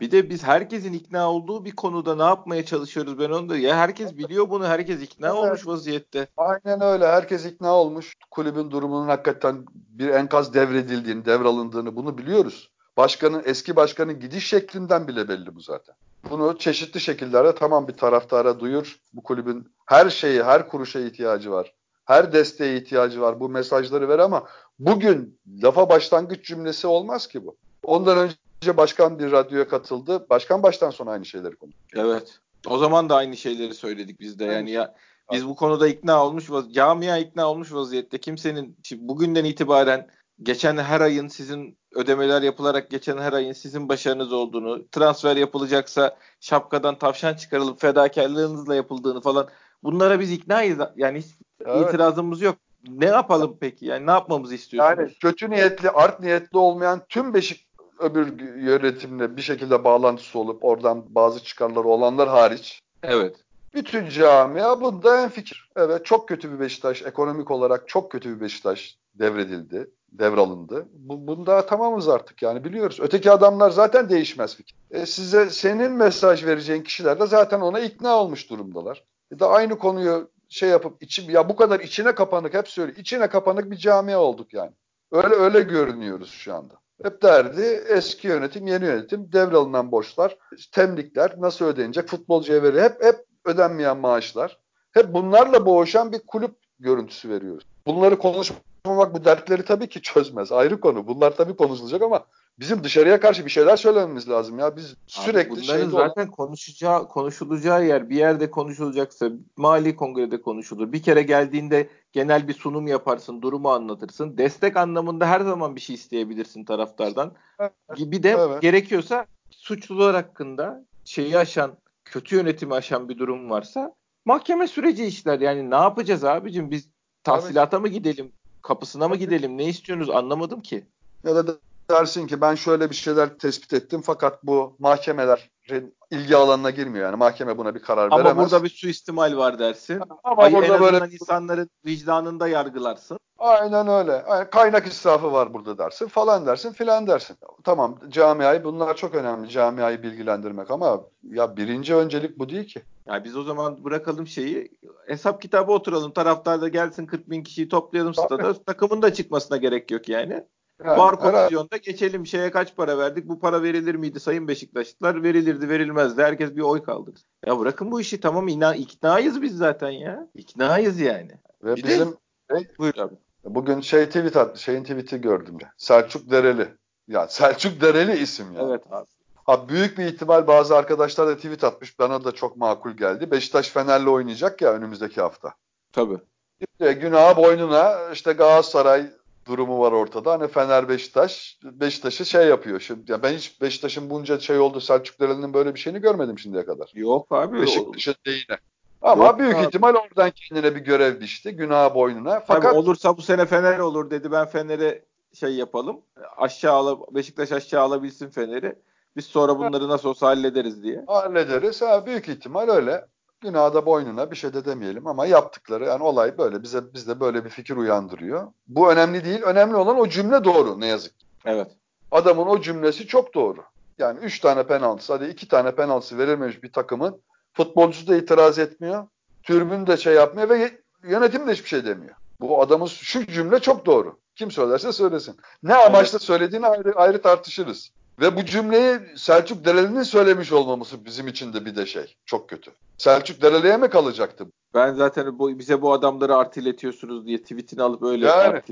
Bir de biz herkesin ikna olduğu bir konuda ne yapmaya çalışıyoruz ben onu da. Ya herkes biliyor bunu. Herkes ikna evet. olmuş vaziyette. Aynen öyle. Herkes ikna olmuş. Kulübün durumunun hakikaten bir enkaz devredildiğini, devralındığını bunu biliyoruz. Başkanın, eski başkanın gidiş şeklinden bile belli bu zaten. bunu çeşitli şekillerde tamam bir taraftara duyur. Bu kulübün her şeyi, her kuruşa ihtiyacı var. Her desteğe ihtiyacı var. Bu mesajları ver ama bugün lafa başlangıç cümlesi olmaz ki bu. Ondan önce başkan bir radyoya katıldı. Başkan baştan sona aynı şeyleri konuştu. Evet. O zaman da aynı şeyleri söyledik biz de. Yani ya biz bu konuda ikna olmuş, camia ikna olmuş vaziyette. Kimsenin bugünden itibaren geçen her ayın sizin ödemeler yapılarak geçen her ayın sizin başarınız olduğunu, transfer yapılacaksa şapkadan tavşan çıkarılıp fedakarlığınızla yapıldığını falan bunlara biz iknayız. Yani hiç evet. itirazımız yok. Ne yapalım peki? Yani ne yapmamızı istiyorsunuz? Yani kötü niyetli, art niyetli olmayan tüm Beşik öbür yönetimle bir şekilde bağlantısı olup oradan bazı çıkarları olanlar hariç. Evet. Bütün camia bunda en fikir. Evet çok kötü bir Beşiktaş. Ekonomik olarak çok kötü bir Beşiktaş devredildi devralındı. Bu, bunda tamamız artık yani biliyoruz. Öteki adamlar zaten değişmez fikir. E size senin mesaj vereceğin kişiler de zaten ona ikna olmuş durumdalar. E de aynı konuyu şey yapıp içim ya bu kadar içine kapanık hep söyle içine kapanık bir camia olduk yani. Öyle öyle görünüyoruz şu anda. Hep derdi eski yönetim, yeni yönetim, devralınan borçlar, temlikler nasıl ödenecek, futbolcuya veri hep hep ödenmeyen maaşlar. Hep bunlarla boğuşan bir kulüp görüntüsü veriyoruz. Bunları konuş bak bu dertleri tabii ki çözmez. Ayrı konu. Bunlar tabii konuşulacak ama bizim dışarıya karşı bir şeyler söylememiz lazım ya. Biz sürekli Abi bunların zaten olan... konuşacağı konuşulacağı yer bir yerde konuşulacaksa mali kongrede konuşulur. Bir kere geldiğinde genel bir sunum yaparsın, durumu anlatırsın. Destek anlamında her zaman bir şey isteyebilirsin taraftardan. Evet. Bir de evet. gerekiyorsa suçlular hakkında şeyi aşan, kötü yönetimi aşan bir durum varsa mahkeme süreci işler. Yani ne yapacağız abicim? Biz tahsilata mı gidelim? Kapısına mı gidelim? Ne istiyorsunuz? Anlamadım ki. Ya da dersin ki ben şöyle bir şeyler tespit ettim fakat bu mahkemelerin ilgi alanına girmiyor. Yani mahkeme buna bir karar Ama veremez. Ama burada bir suistimal var dersin. Ama Ay, burada en böyle insanların vicdanında yargılarsın. Aynen öyle. Yani kaynak israfı var burada dersin falan dersin filan dersin. Tamam camiayı bunlar çok önemli camiayı bilgilendirmek ama ya birinci öncelik bu değil ki. Ya biz o zaman bırakalım şeyi hesap kitabı oturalım taraftar da gelsin 40 bin kişiyi toplayalım stada takımın da çıkmasına gerek yok yani. Yani, Var komisyonda geçelim şeye kaç para verdik bu para verilir miydi sayın Beşiktaşlılar verilirdi verilmezdi herkes bir oy kaldı. Ya bırakın bu işi tamam ina, iknayız biz zaten ya iknayız yani. Ve bir bizim de, buyur abi. Bugün şey tweet attı şeyin tweet'i gördüm ya Selçuk Dereli. Ya Selçuk Dereli isim ya. Evet abi. Ha, büyük bir ihtimal bazı arkadaşlar da tweet atmış. Bana da çok makul geldi. Beşiktaş Fener'le oynayacak ya önümüzdeki hafta. Tabii. İşte günah boynuna işte Galatasaray durumu var ortada. Hani Fener Beşiktaş Beşiktaş'ı şey yapıyor. Şimdi ya ben hiç Beşiktaş'ın bunca şey oldu Selçuk Deren'in böyle bir şeyini görmedim şimdiye kadar. Yok abi. Beşiktaş'ın değine. Ama Yok büyük abi. ihtimal oradan kendine bir görev dişti. Günah boynuna. Fakat Tabii olursa bu sene Fener olur dedi. Ben Fener'e şey yapalım. Aşağı ala, Beşiktaş aşağı alabilsin Fener'i. Biz sonra bunları nasıl olsa hallederiz diye. Hallederiz. Ha, büyük ihtimal öyle. Günahda boynuna bir şey de demeyelim ama yaptıkları yani olay böyle bize bizde böyle bir fikir uyandırıyor. Bu önemli değil. Önemli olan o cümle doğru ne yazık ki. Evet. Adamın o cümlesi çok doğru. Yani 3 tane penaltısı hadi 2 tane penaltısı verilmemiş bir takımın futbolcusu da itiraz etmiyor. Türbün de şey yapmıyor ve yönetim de hiçbir şey demiyor. Bu adamın şu cümle çok doğru. Kim söylerse söylesin. Ne amaçla söylediğini ayrı, ayrı tartışırız. Ve bu cümleyi Selçuk Dereli'nin söylemiş olmaması bizim için de bir de şey. Çok kötü. Selçuk Dereli'ye mi kalacaktı? Ben zaten bu, bize bu adamları artiletiyorsunuz diye tweetini alıp öyle yani,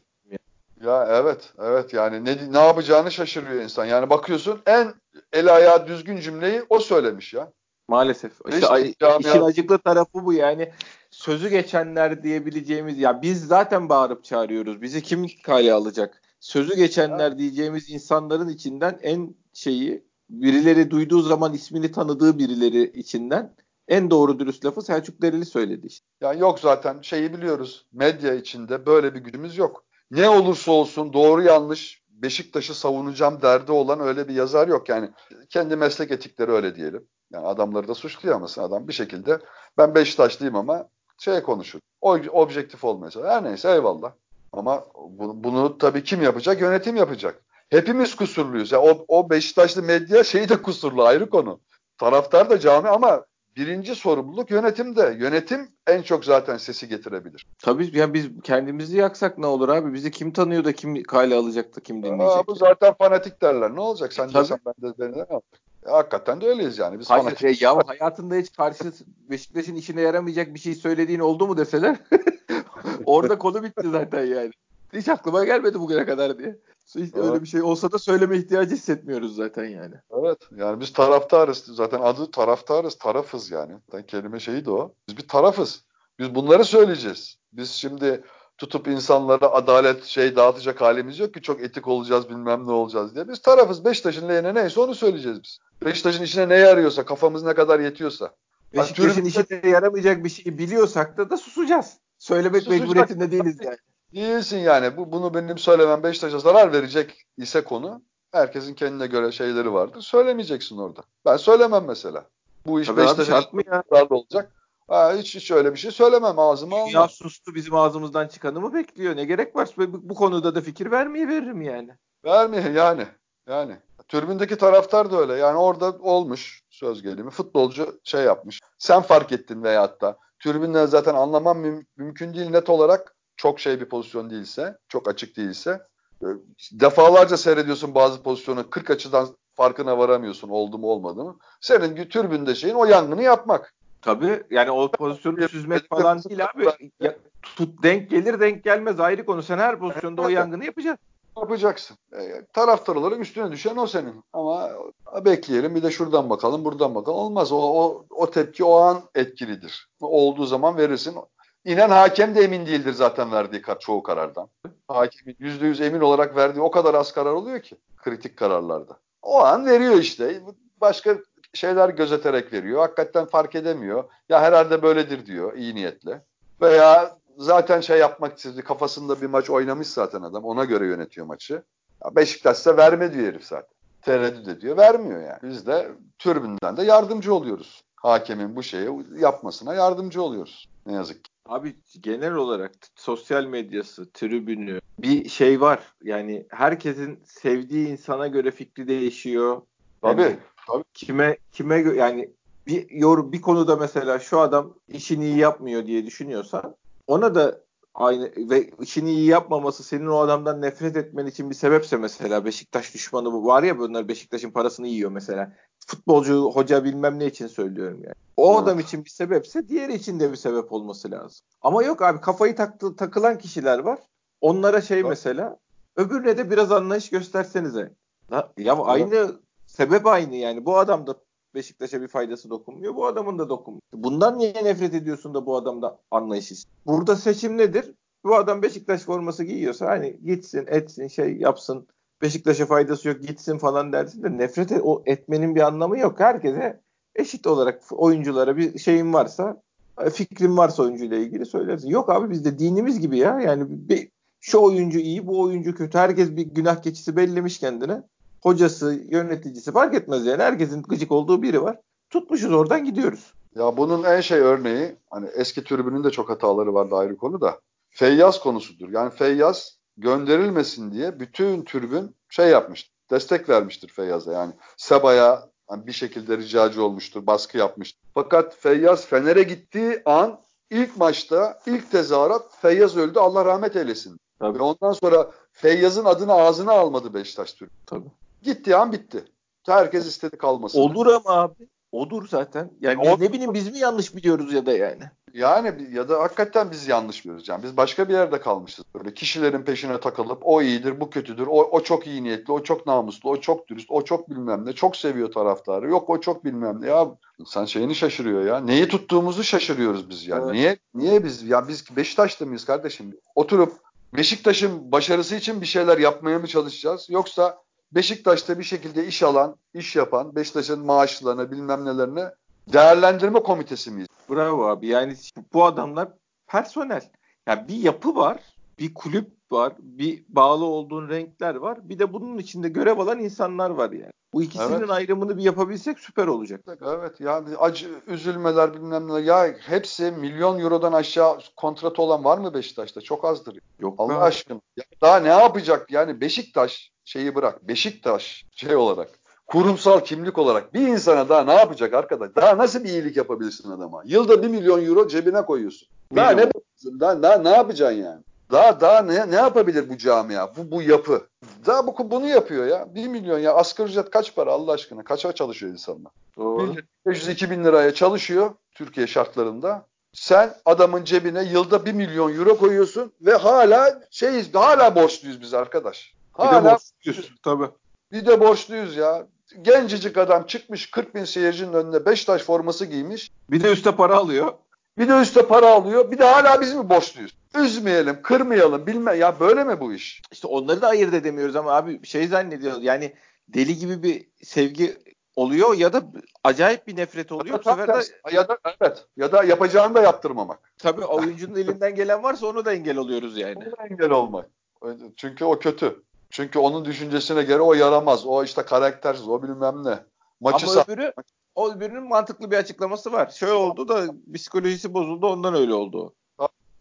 ya evet, evet yani ne ne yapacağını şaşırıyor insan. Yani bakıyorsun en el ayağı düzgün cümleyi o söylemiş ya. Maalesef. İşte ay, işin acıklı tarafı bu yani. Sözü geçenler diyebileceğimiz ya biz zaten bağırıp çağırıyoruz. Bizi kim kale alacak? sözü geçenler evet. diyeceğimiz insanların içinden en şeyi birileri duyduğu zaman ismini tanıdığı birileri içinden en doğru dürüst lafı Selçuk Dereli söyledi işte. Ya yok zaten şeyi biliyoruz. Medya içinde böyle bir gücümüz yok. Ne olursa olsun doğru yanlış Beşiktaş'ı savunacağım derdi olan öyle bir yazar yok. Yani kendi meslek etikleri öyle diyelim. Yani adamları da suçlayamazsın. Adam bir şekilde ben Beşiktaşlıyım ama şey konuşur. O objektif olmaya Her neyse eyvallah. Ama bunu, bunu tabii kim yapacak? Yönetim yapacak. Hepimiz kusurluyuz. Yani o, o Beşiktaşlı medya şeyi de kusurlu ayrı konu. Taraftar da cami ama birinci sorumluluk yönetimde. Yönetim en çok zaten sesi getirebilir. Tabii ya biz kendimizi yaksak ne olur abi? Bizi kim tanıyor da kim kale alacak da kim dinleyecek? Aa, bu zaten fanatik derler. Ne olacak? Sen e, desen ben de ben de Hakikaten de öyleyiz yani. Biz Hayır, fanatik. Ya, hayatında hiç karşı Beşiktaş'ın işine yaramayacak bir şey söylediğin oldu mu deseler orada konu bitti zaten yani. Hiç aklıma gelmedi bugüne kadar diye. Evet. Öyle bir şey olsa da söyleme ihtiyacı hissetmiyoruz zaten yani. Evet. Yani biz taraftarız. Zaten adı taraftarız. Tarafız yani. Zaten kelime şeyi de o. Biz bir tarafız. Biz bunları söyleyeceğiz. Biz şimdi tutup insanlara adalet şey dağıtacak halimiz yok ki çok etik olacağız bilmem ne olacağız diye. Biz tarafız. Beşiktaş'ın lehine neyse onu söyleyeceğiz biz. Beşiktaş'ın işine ne yarıyorsa kafamız ne kadar yetiyorsa. Beşiktaş'ın işine yaramayacak bir şey biliyorsak da da susacağız. Söylemek Susacak. mecburiyetinde değiliz yani. Değilsin yani. Bu, bunu benim söylemem Beşiktaş'a zarar verecek ise konu herkesin kendine göre şeyleri vardır. Söylemeyeceksin orada. Ben söylemem mesela. Bu iş Beşiktaş'a zararlı olacak. Ha, hiç, hiç öyle bir şey söylemem ağzıma almam. Ya sustu bizim ağzımızdan çıkanı mı bekliyor? Ne gerek var? Bu, bu konuda da fikir vermeyi veririm yani. Vermeye yani. Yani. Türbündeki taraftar da öyle. Yani orada olmuş söz gelimi. Futbolcu şey yapmış. Sen fark ettin veyahut da. Türbünden zaten anlamam müm- mümkün değil net olarak çok şey bir pozisyon değilse, çok açık değilse e, defalarca seyrediyorsun bazı pozisyonu 40 açıdan farkına varamıyorsun oldu mu olmadı mı. Senin türbünde şeyin o yangını yapmak. Tabii yani o pozisyonu süzmek falan değil abi. Ya, tut denk gelir denk gelmez ayrı konu. Sen her pozisyonda o yangını yapacaksın. Yapacaksın. E, taraftar olarak üstüne düşen o senin. Ama bekleyelim bir de şuradan bakalım buradan bakalım. Olmaz. O, o, o tepki o an etkilidir. Olduğu zaman verirsin. İnen hakem de emin değildir zaten verdiği kar, çoğu karardan. Hakemin yüzde yüz emin olarak verdiği o kadar az karar oluyor ki kritik kararlarda. O an veriyor işte. Başka şeyler gözeterek veriyor. Hakikaten fark edemiyor. Ya herhalde böyledir diyor iyi niyetle. Veya zaten şey yapmak istedi. Kafasında bir maç oynamış zaten adam. Ona göre yönetiyor maçı. Ya Beşiktaş'ta verme diyor herif zaten. Tereddüt ediyor. Vermiyor yani. Biz de türbünden de yardımcı oluyoruz. Hakemin bu şeyi yapmasına yardımcı oluyoruz. Ne yazık ki. Abi genel olarak sosyal medyası, tribünü bir şey var. Yani herkesin sevdiği insana göre fikri değişiyor. Tabii. Yani tabii. Kime kime yani bir yor bir konuda mesela şu adam işini iyi yapmıyor diye düşünüyorsan ona da aynı ve işini iyi yapmaması senin o adamdan nefret etmen için bir sebepse mesela Beşiktaş düşmanı bu var ya bunlar Beşiktaş'ın parasını yiyor mesela. Futbolcu, hoca bilmem ne için söylüyorum yani. O adam için bir sebepse diğeri için de bir sebep olması lazım. Ama yok abi kafayı taktı, takılan kişiler var. Onlara şey evet. mesela öbürüne de biraz anlayış göstersenize. Ya, ya aynı sebep aynı yani. Bu adam da Beşiktaş'a bir faydası dokunmuyor. Bu adamın da dokunmuyor. Bundan niye nefret ediyorsun da bu adamda anlayış Burada seçim nedir? Bu adam Beşiktaş forması giyiyorsa hani gitsin etsin şey yapsın. Beşiktaş'a faydası yok gitsin falan dersin de nefret et, o etmenin bir anlamı yok. Herkese eşit olarak oyunculara bir şeyin varsa fikrin varsa oyuncuyla ilgili söylersin. Yok abi bizde dinimiz gibi ya. Yani bir, şu oyuncu iyi, bu oyuncu kötü. Herkes bir günah keçisi bellemiş kendine hocası, yöneticisi fark etmez yani. Herkesin gıcık olduğu biri var. Tutmuşuz oradan gidiyoruz. Ya bunun en şey örneği hani eski tribünün de çok hataları vardı ayrı konu da. Feyyaz konusudur. Yani Feyyaz gönderilmesin diye bütün tribün şey yapmıştır. Destek vermiştir Feyyaz'a. Yani Seba'ya yani bir şekilde ricacı olmuştur, baskı yapmıştır. Fakat Feyyaz Fener'e gittiği an ilk maçta ilk tezahürat Feyyaz öldü Allah rahmet eylesin. Tabii. Ve ondan sonra Feyyaz'ın adını ağzına almadı Beşiktaş Türk. Tabii. Gittiği an bitti. Herkes istedi kalmasın. Olur ama abi. Odur zaten. Yani biz, ne bileyim biz mi yanlış biliyoruz ya da yani. Yani ya da hakikaten biz yanlış biliyoruz. Yani biz başka bir yerde kalmışız. Böyle kişilerin peşine takılıp o iyidir, bu kötüdür, o, o çok iyi niyetli, o çok namuslu, o çok dürüst, o çok bilmem ne, çok seviyor taraftarı. Yok o çok bilmem ne. Ya insan şeyini şaşırıyor ya. Neyi tuttuğumuzu şaşırıyoruz biz yani. Evet. Niye niye biz ya biz Beşiktaş'ta mıyız kardeşim? Oturup Beşiktaş'ın başarısı için bir şeyler yapmaya mı çalışacağız? Yoksa Beşiktaş'ta bir şekilde iş alan, iş yapan, Beşiktaş'ın maaşlarını bilmem nelerini değerlendirme komitesi miyiz? Bravo abi. Yani bu adamlar personel. Yani bir yapı var, bir kulüp var, bir bağlı olduğun renkler var. Bir de bunun içinde görev alan insanlar var yani. Bu ikisinin evet. ayrımını bir yapabilsek süper olacak. Evet yani acı üzülmeler bilmem ne. Ya hepsi milyon eurodan aşağı kontratı olan var mı Beşiktaş'ta? Çok azdır. Yok Allah aşkına. Ya daha ne yapacak yani Beşiktaş şeyi bırak. Beşiktaş şey olarak kurumsal kimlik olarak bir insana daha ne yapacak arkadaş? Daha nasıl bir iyilik yapabilirsin adama? Yılda bir milyon euro cebine koyuyorsun. Daha ne daha, daha ne yapacaksın yani? Daha daha ne, ne yapabilir bu camia? Bu bu yapı. Daha bu bunu yapıyor ya. Bir milyon ya asgari ücret kaç para Allah aşkına? Kaça çalışıyor insanlar? Doğru. 500-2 bin liraya çalışıyor Türkiye şartlarında. Sen adamın cebine yılda 1 milyon euro koyuyorsun ve hala şeyiz, hala borçluyuz biz arkadaş. Hala bir de borçluyuz. Tabii. Bir de borçluyuz ya. Gencecik adam çıkmış 40 bin seyircinin önüne Beşiktaş forması giymiş. Bir de üste para alıyor. Bir de üste para alıyor. Bir de hala biz mi borçluyuz? Üzmeyelim, kırmayalım, bilme. Ya böyle mi bu iş? İşte onları da ayırt edemiyoruz ama abi şey zannediyoruz. Yani deli gibi bir sevgi oluyor ya da acayip bir nefret oluyor. Bu sefer de ya da evet ya da yapacağını da yaptırmamak. tabii oyuncunun elinden gelen varsa onu da engel oluyoruz yani. Onu da engel olmak. Çünkü o kötü. Çünkü onun düşüncesine göre o yaramaz. O işte karaktersiz. O bilmem ne. Maçı Ama öbürü o öbürünün mantıklı bir açıklaması var. Şöyle oldu da psikolojisi bozuldu ondan öyle oldu.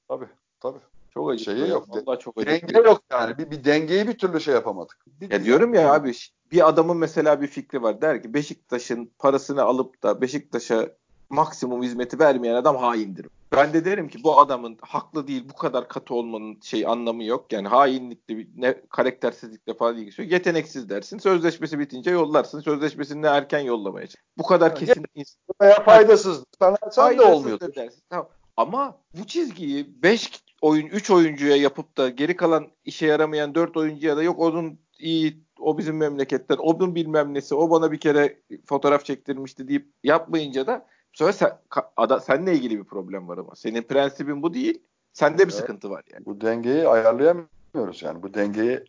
Tabii tabii. Çok acı. Şeyi yok. Vallahi çok acı. Denge yok yani. Bir, bir dengeyi bir türlü şey yapamadık. Bir, Ya diyorum ya abi bir adamın mesela bir fikri var. Der ki Beşiktaş'ın parasını alıp da Beşiktaş'a maksimum hizmeti vermeyen adam haindir. Ben de derim ki bu adamın haklı değil bu kadar katı olmanın şey anlamı yok. Yani hainlikle ne karaktersizlikle falan ilgisi yok. Yeteneksiz dersin. Sözleşmesi bitince yollarsın. Sözleşmesini de erken yollamaya. Bu kadar kesin insan. Veya faydasız. Sana sen de olmuyor. Dersin. Tamam. Ama bu çizgiyi 5 oyun 3 oyuncuya yapıp da geri kalan işe yaramayan 4 oyuncuya da yok onun iyi o bizim memleketten onun bilmem nesi o bana bir kere fotoğraf çektirmişti deyip yapmayınca da bu sefer sen, ada, seninle ilgili bir problem var ama. Senin prensibin bu değil. Sende bir evet. sıkıntı var yani. Bu dengeyi ayarlayamıyoruz yani. Bu dengeyi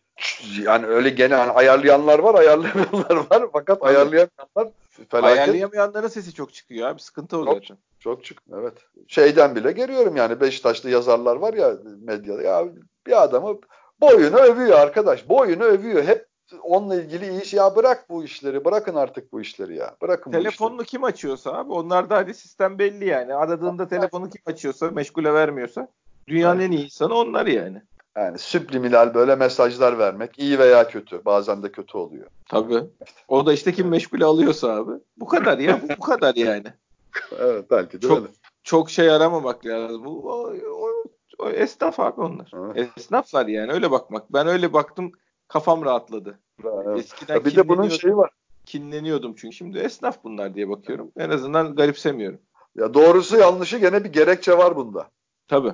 yani öyle gene hani ayarlayanlar var, ayarlayamayanlar var. Fakat evet. ayarlayamayanlar felaket. Ayarlayamayanların sesi çok çıkıyor abi. Sıkıntı o çok, zaten. Çok çık. Evet. Şeyden bile görüyorum yani Beşiktaşlı yazarlar var ya medyada. Ya bir adamı boyunu övüyor arkadaş. Boyunu övüyor. Hep onunla ilgili iş ya bırak bu işleri. Bırakın artık bu işleri ya. Bırakın Telefonunu kim açıyorsa abi onlar da hadi sistem belli yani. Aradığında telefonu kim açıyorsa meşgule vermiyorsa dünyanın en iyi insanı onlar yani. Yani subliminal böyle mesajlar vermek iyi veya kötü. Bazen de kötü oluyor. Tabii. O da işte kim meşgule alıyorsa abi. Bu kadar ya. Bu, bu kadar yani. evet belki de çok, öyle. Çok şey aramamak lazım. Bu o, o, o esnaf abi onlar. Evet. Esnaflar yani öyle bakmak. Ben öyle baktım kafam rahatladı. Evet. Eskiden bir de bunun şeyi var. Kinleniyordum çünkü şimdi esnaf bunlar diye bakıyorum. En azından garipsemiyorum. Ya doğrusu yanlışı gene bir gerekçe var bunda. Tabii.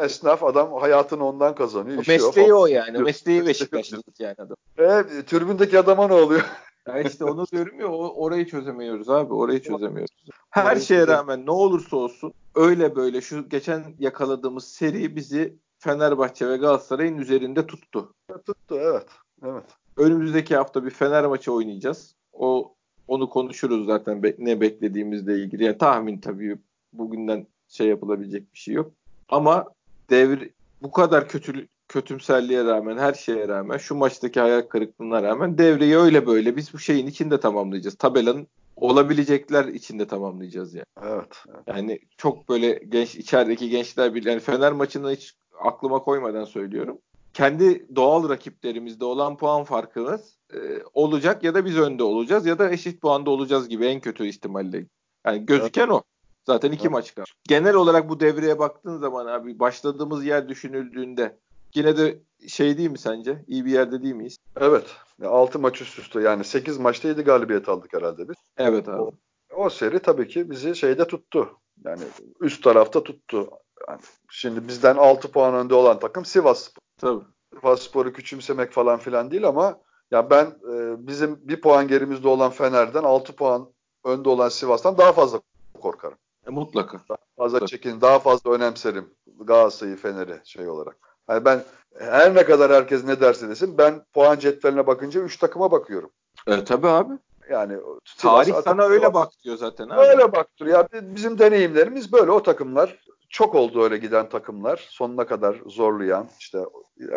Esnaf adam hayatını ondan kazanıyor. O mesleği o, o yani. Mesleği Beşiktaşlılık yani adam. E, türbündeki adama ne oluyor? Ya işte onu diyorum ya orayı çözemiyoruz abi. Orayı çözemiyoruz. Her şeye rağmen ne olursa olsun öyle böyle şu geçen yakaladığımız seri bizi Fenerbahçe ve Galatasaray'ın üzerinde tuttu. Tuttu evet. Evet. Önümüzdeki hafta bir Fener maçı oynayacağız. O onu konuşuruz zaten be, ne beklediğimizle ilgili. Yani tahmin tabii bugünden şey yapılabilecek bir şey yok. Ama devir bu kadar kötü kötümserliğe rağmen her şeye rağmen şu maçtaki hayal kırıklığına rağmen devreyi öyle böyle biz bu şeyin içinde tamamlayacağız. Tabelanın olabilecekler içinde tamamlayacağız yani. Evet. Yani çok böyle genç içerideki gençler bir yani Fener maçını hiç aklıma koymadan söylüyorum. Kendi doğal rakiplerimizde olan puan farkımız e, olacak ya da biz önde olacağız ya da eşit puanda olacağız gibi en kötü ihtimalle. Yani gözüken evet. o. Zaten iki evet. maç kaldı. Genel olarak bu devreye baktığın zaman abi başladığımız yer düşünüldüğünde yine de şey değil mi sence? İyi bir yerde değil miyiz? Evet. 6 maç üst üste yani 8 maçta 7 galibiyet aldık herhalde biz. Evet abi. O, o seri tabii ki bizi şeyde tuttu. Yani üst tarafta tuttu. Yani şimdi bizden 6 puan önde olan takım Sivas. Tabii. Sivas Spor'u küçümsemek falan filan değil ama ya ben e, bizim bir puan gerimizde olan Fener'den 6 puan önde olan Sivas'tan daha fazla korkarım. E, mutlaka. Daha fazla çekin, daha fazla önemserim Galatasaray'ı, Fener'i şey olarak. Yani ben her ne kadar herkes ne derse desin ben puan cetveline bakınca 3 takıma bakıyorum. E, tabii abi. Yani tarih sana öyle bak diyor zaten abi. Öyle baktır ya bizim deneyimlerimiz böyle o takımlar çok oldu öyle giden takımlar. Sonuna kadar zorlayan işte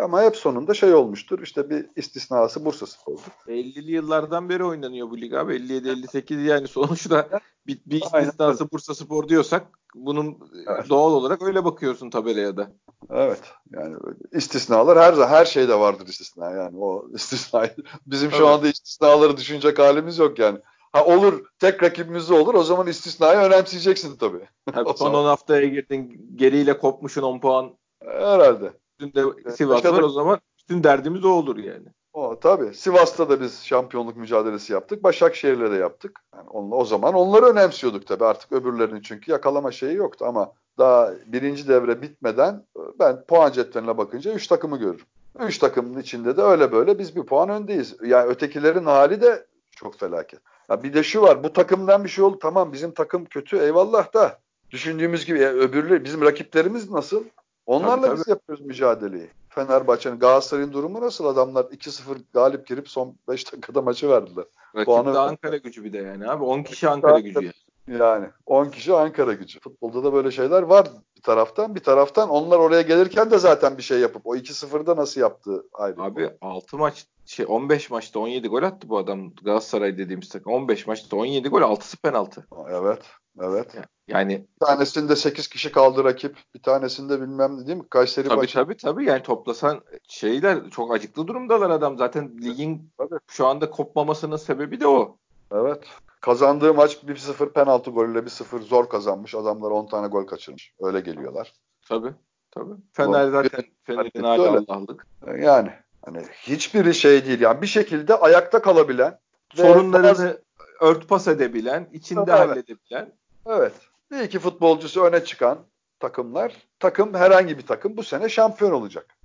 ama hep sonunda şey olmuştur. İşte bir istisnası Bursa Spor'dur. 50'li yıllardan beri oynanıyor bu lig abi. 57-58 yani sonuçta bir, bir istisnası Bursa Spor diyorsak bunun evet. doğal olarak öyle bakıyorsun tabelaya da. Evet. Yani istisnalar her her şeyde vardır istisna yani o istisna. Bizim Tabii. şu anda istisnaları düşünecek halimiz yok yani. Ha olur tek rakibimiz olur o zaman istisnayı önemseyeceksin tabii. tabii son 10 haftaya girdin geriyle kopmuşun 10 puan. Herhalde. Üstünde Sivas var o zaman bütün derdimiz o olur yani. O tabii. Sivas'ta da biz şampiyonluk mücadelesi yaptık. Başakşehir'le de yaptık. Yani onunla, o zaman onları önemsiyorduk tabii. Artık öbürlerinin çünkü yakalama şeyi yoktu ama daha birinci devre bitmeden ben puan cetveline bakınca 3 takımı görürüm. 3 takımın içinde de öyle böyle biz bir puan öndeyiz. Yani ötekilerin hali de çok felaket. Ya bir de şu var bu takımdan bir şey oldu tamam bizim takım kötü eyvallah da düşündüğümüz gibi yani öbürleri bizim rakiplerimiz nasıl? Onlarla tabii, tabii. biz yapıyoruz mücadeleyi. Fenerbahçe'nin Galatasaray'ın durumu nasıl? Adamlar 2-0 galip girip son 5 dakikada maçı verdiler. Rakip Puanı de Ankara gücü bir de yani abi. 10 kişi Ankara gücü yani. Yani 10 kişi Ankara gücü. Futbolda da böyle şeyler var bir taraftan. Bir taraftan onlar oraya gelirken de zaten bir şey yapıp o 2-0'da nasıl yaptı ayrı. Abi 6 maç şey 15 maçta 17 gol attı bu adam Galatasaray dediğimiz takım. 15 maçta 17 gol 6'sı penaltı. Evet. Evet. Yani bir tanesinde 8 kişi kaldı rakip. Bir tanesinde bilmem değil mi? Kayseri tabii, maçı. Tabii tabii yani toplasan şeyler çok acıklı durumdalar adam. Zaten ligin tabii. şu anda kopmamasının sebebi de o. Evet. Kazandığı maç 1-0 penaltı golüyle 1-0 zor kazanmış. Adamlar 10 tane gol kaçırmış. Öyle geliyorlar. Tabii. Tabii. Fener zaten Fener'in hali Allah'lık. Yani hani hiçbiri şey değil. Yani bir şekilde ayakta kalabilen sorunlarını örtbas edebilen, içinde evet. halledebilen. Evet. Bir iki futbolcusu öne çıkan takımlar. Takım herhangi bir takım bu sene şampiyon olacak.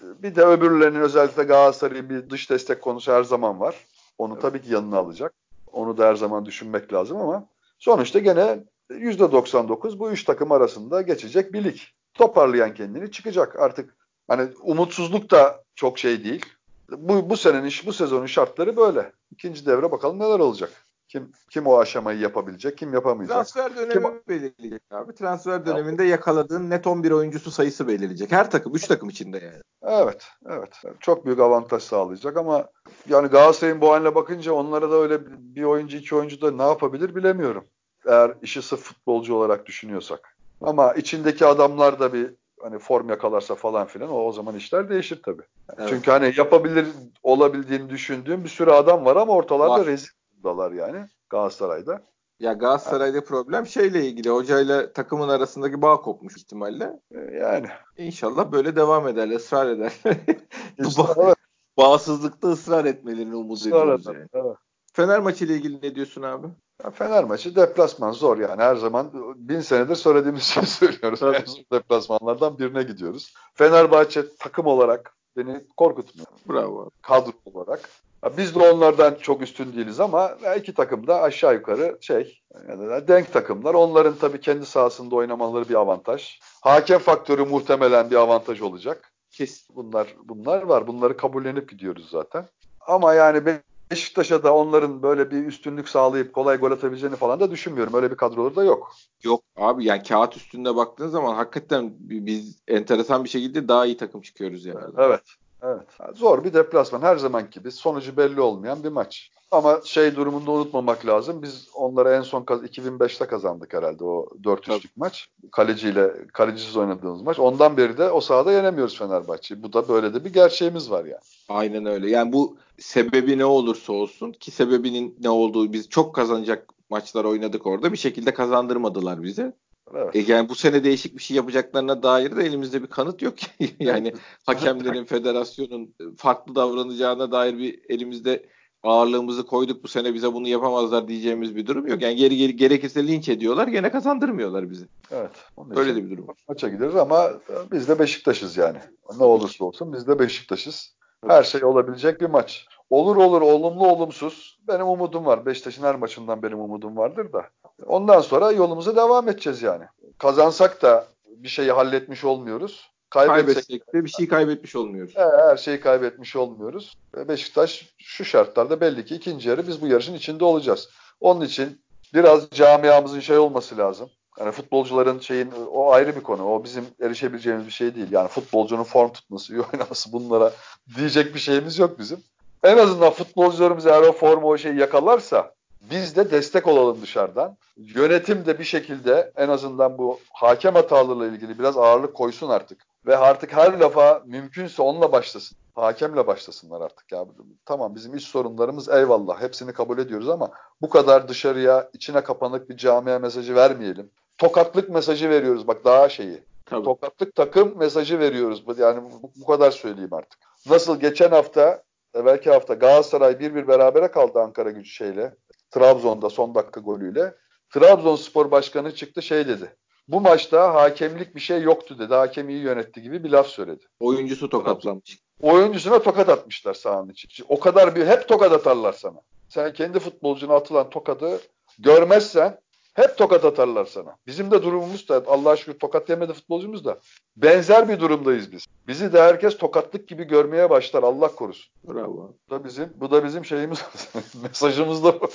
Bir de öbürlerinin özellikle Galatasaray'ın bir dış destek konusu her zaman var. Onu evet. tabii ki yanına alacak. Onu da her zaman düşünmek lazım ama sonuçta gene %99 bu üç takım arasında geçecek bir lig. Toparlayan kendini çıkacak. Artık hani umutsuzluk da çok şey değil. Bu, bu senenin, bu sezonun şartları böyle. İkinci devre bakalım neler olacak. Kim kim o aşamayı yapabilecek, kim yapamayacak. Transfer dönemi kim... belirleyecek abi. Transfer döneminde yakaladığın net 11 oyuncusu sayısı belirleyecek. Her takım, 3 takım içinde yani. Evet, evet. Çok büyük avantaj sağlayacak ama yani Galatasaray'ın bu haline bakınca onlara da öyle bir oyuncu, iki oyuncu da ne yapabilir bilemiyorum. Eğer işi sırf futbolcu olarak düşünüyorsak. Ama içindeki adamlar da bir hani form yakalarsa falan filan o, o zaman işler değişir tabii. Evet. Çünkü hani yapabilir olabildiğini düşündüğüm bir sürü adam var ama ortalarda var. rezil dalar yani Galatasaray'da. Ya Galatasaray'da yani. problem şeyle ilgili hocayla takımın arasındaki bağ kopmuş ihtimalle. E, yani. İnşallah böyle devam eder, ısrar eder. ba- bağımsızlıkta ısrar etmelerini umut ediyoruz yani. Evet. Fener maçı ile ilgili ne diyorsun abi? Ya Fener maçı deplasman zor yani her zaman bin senedir söylediğimiz şey söylüyoruz. En zor deplasmanlardan birine gidiyoruz. Fenerbahçe takım olarak beni korkutmuyor. Bravo. Kadro olarak. Biz de onlardan çok üstün değiliz ama iki takım da aşağı yukarı şey yani denk takımlar. Onların tabii kendi sahasında oynamaları bir avantaj. Hakem faktörü muhtemelen bir avantaj olacak. Kes bunlar bunlar var. Bunları kabullenip gidiyoruz zaten. Ama yani Beşiktaş'a da onların böyle bir üstünlük sağlayıp kolay gol atabileceğini falan da düşünmüyorum. Öyle bir kadroları da yok. Yok abi yani kağıt üstünde baktığın zaman hakikaten biz enteresan bir şekilde daha iyi takım çıkıyoruz yani. Evet. Evet. Zor bir deplasman. Her zaman gibi sonucu belli olmayan bir maç. Ama şey durumunda unutmamak lazım. Biz onlara en son 2005'te kazandık herhalde o 4-3'lük maç. Kaleciyle kalecisiz oynadığımız maç. Ondan beri de o sahada yenemiyoruz Fenerbahçe'yi. Bu da böyle de bir gerçeğimiz var yani. Aynen öyle. Yani bu sebebi ne olursa olsun ki sebebinin ne olduğu biz çok kazanacak maçlar oynadık orada. Bir şekilde kazandırmadılar bize. Evet. E yani bu sene değişik bir şey yapacaklarına dair de elimizde bir kanıt yok. yani hakemlerin, federasyonun farklı davranacağına dair bir elimizde ağırlığımızı koyduk bu sene bize bunu yapamazlar diyeceğimiz bir durum yok. Yani geri, geri gerekirse linç ediyorlar gene kazandırmıyorlar bizi. Evet. Öyle de bir durum. Maça gideriz ama biz de Beşiktaş'ız yani. Ne olursa olsun biz de Beşiktaş'ız. Her şey olabilecek bir maç. Olur olur olumlu olumsuz. Benim umudum var. Beşiktaş'ın her maçından benim umudum vardır da. Ondan sonra yolumuza devam edeceğiz yani. Kazansak da bir şeyi halletmiş olmuyoruz. Kaybetsek de bir şey kaybetmiş olmuyoruz. Her şeyi kaybetmiş olmuyoruz. Beşiktaş şu şartlarda belli ki ikinci yarı biz bu yarışın içinde olacağız. Onun için biraz camiamızın şey olması lazım. Yani futbolcuların şeyin o ayrı bir konu. O bizim erişebileceğimiz bir şey değil. Yani futbolcunun form tutması, iyi oynaması bunlara diyecek bir şeyimiz yok bizim. En azından futbolcularımız eğer o formu o şeyi yakalarsa biz de destek olalım dışarıdan. Yönetim de bir şekilde en azından bu hakem hatalığıyla ilgili biraz ağırlık koysun artık. Ve artık her lafa mümkünse onunla başlasın. Hakemle başlasınlar artık ya. Tamam bizim iç sorunlarımız eyvallah. Hepsini kabul ediyoruz ama bu kadar dışarıya içine kapanık bir camia mesajı vermeyelim. Tokatlık mesajı veriyoruz bak daha şeyi. Tabii. Tokatlık takım mesajı veriyoruz. Yani bu, bu kadar söyleyeyim artık. Nasıl geçen hafta, belki hafta Galatasaray 1-1 berabere kaldı Ankara gücü şeyle. Trabzon'da son dakika golüyle. Trabzonspor Başkanı çıktı şey dedi. Bu maçta hakemlik bir şey yoktu dedi. Hakem iyi yönetti gibi bir laf söyledi. Oyuncusu tokatlanmış. Oyuncusuna tokat atmışlar sahanın için. O kadar bir hep tokat atarlar sana. Sen kendi futbolcuna atılan tokadı görmezsen hep tokat atarlar sana. Bizim de durumumuz da Allah'a şükür tokat yemedi futbolcumuz da benzer bir durumdayız biz. Bizi de herkes tokatlık gibi görmeye başlar Allah korusun. Bravo. Bu da bizim bu da bizim şeyimiz mesajımız da bu.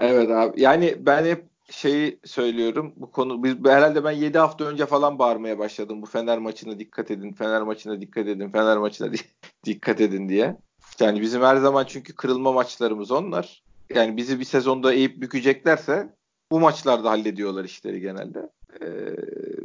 evet abi. Yani ben hep şeyi söylüyorum. Bu konu biz herhalde ben 7 hafta önce falan bağırmaya başladım. Bu Fener maçına dikkat edin. Fener maçına dikkat edin. Fener maçına dikkat edin diye. Yani bizim her zaman çünkü kırılma maçlarımız onlar. Yani bizi bir sezonda eğip bükeceklerse bu maçlarda hallediyorlar işleri genelde. Ee,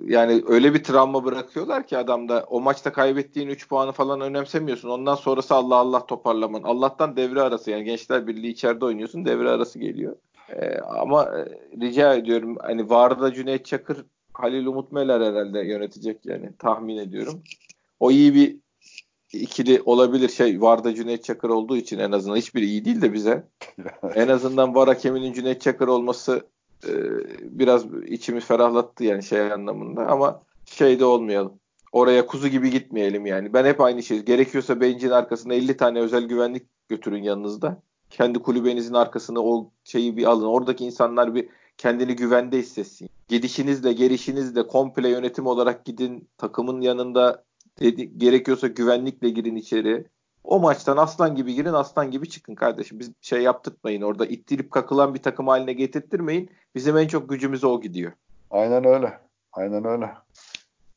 yani öyle bir travma bırakıyorlar ki adamda o maçta kaybettiğin 3 puanı falan önemsemiyorsun. Ondan sonrası Allah Allah toparlaman. Allah'tan devre arası yani Gençler Birliği içeride oynuyorsun devre arası geliyor. Ee, ama e, rica ediyorum hani Varda Cüneyt Çakır Halil Umut Meler herhalde yönetecek yani tahmin ediyorum. O iyi bir ikili olabilir şey Varda Cüneyt Çakır olduğu için en azından hiçbir iyi değil de bize. en azından Var hakeminin Cüneyt Çakır olması e, biraz içimi ferahlattı yani şey anlamında ama şeyde olmayalım. Oraya kuzu gibi gitmeyelim yani. Ben hep aynı şey. Gerekiyorsa bencin arkasında 50 tane özel güvenlik götürün yanınızda. Kendi kulübenizin arkasına o şeyi bir alın. Oradaki insanlar bir kendini güvende hissetsin. Gidişinizle gelişinizle komple yönetim olarak gidin. Takımın yanında dedi, gerekiyorsa güvenlikle girin içeri. O maçtan aslan gibi girin aslan gibi çıkın kardeşim. Biz şey yaptırtmayın orada ittirip kakılan bir takım haline getirttirmeyin. Bizim en çok gücümüz o gidiyor. Aynen öyle. Aynen öyle.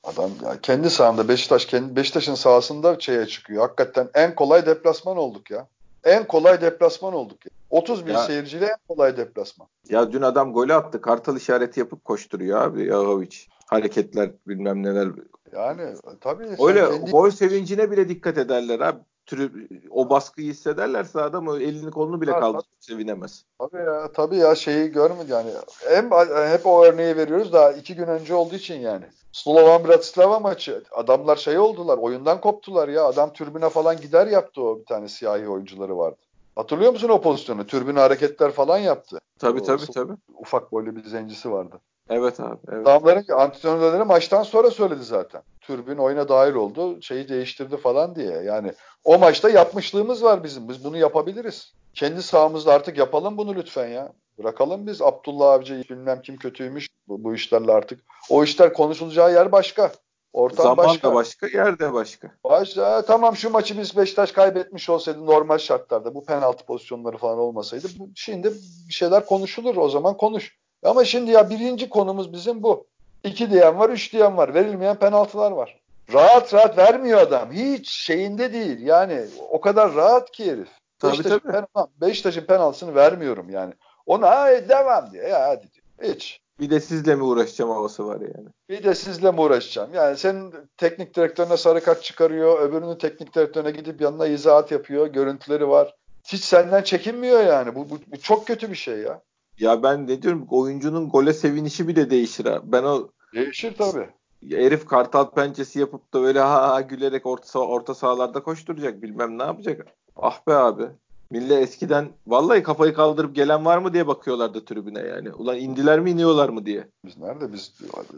Adam ya kendi sahanda Beşiktaş kendi Beşiktaş'ın sahasında şeye çıkıyor. Hakikaten en kolay deplasman olduk ya. En kolay deplasman olduk. Ya. 30 bin ya, seyirciyle en kolay deplasman. Ya dün adam golü attı. Kartal işareti yapıp koşturuyor abi Yahovic. Hareketler bilmem neler. Yani tabii. Öyle kendi... gol sevincine bile dikkat ederler abi türü o baskıyı hissederlerse adam elini kolunu bile kaldırıp sevinemez. Tabii ya tabii ya şeyi görmedi yani. Hem hep o örneği veriyoruz da iki gün önce olduğu için yani. Slovan Bratislava maçı. Adamlar şey oldular. Oyundan koptular ya. Adam türbüne falan gider yaptı o bir tane siyahi oyuncuları vardı. Hatırlıyor musun o pozisyonu? Türbün hareketler falan yaptı. Tabii o, tabii tabii. Ufak boylu bir zencisi vardı. Evet abi. Evet. Adamların antrenörleri maçtan sonra söyledi zaten. Türbün oyuna dahil oldu. Şeyi değiştirdi falan diye. Yani o maçta yapmışlığımız var bizim. Biz bunu yapabiliriz. Kendi sahamızda artık yapalım bunu lütfen ya. Bırakalım biz Abdullah Avcı'yı bilmem kim kötüymüş bu, bu işlerle artık. O işler konuşulacağı yer başka. Ortam Zaman başka. da başka, yer de başka. Başka. Tamam şu maçı biz Beşiktaş kaybetmiş olsaydı normal şartlarda bu penaltı pozisyonları falan olmasaydı bu, şimdi bir şeyler konuşulur o zaman konuş. Ama şimdi ya birinci konumuz bizim bu. İki diyen var, üç diyen var. Verilmeyen penaltılar var. Rahat rahat vermiyor adam. Hiç şeyinde değil. Yani o kadar rahat ki herif. Tabii, Beşiktaş'ın, tabii. Pen, Beşiktaş'ın penaltısını vermiyorum yani. Ona devam diye. Ya hadi diyor. Hiç. Bir de sizle mi uğraşacağım havası var yani. Bir de sizle mi uğraşacağım? Yani senin teknik direktörüne sarı kart çıkarıyor. Öbürünün teknik direktörüne gidip yanına izahat yapıyor. Görüntüleri var. Hiç senden çekinmiyor yani. Bu, bu, bu çok kötü bir şey ya. Ya ben ne diyorum oyuncunun gole sevinişi bile değişir ha. Ben o Değişir tabii. Herif kartal pençesi yapıp da öyle ha, ha gülerek orta, orta sahalarda koşturacak bilmem ne yapacak. Ah be abi. Millet eskiden vallahi kafayı kaldırıp gelen var mı diye bakıyorlardı tribüne yani. Ulan indiler mi iniyorlar mı diye. Biz nerede? Biz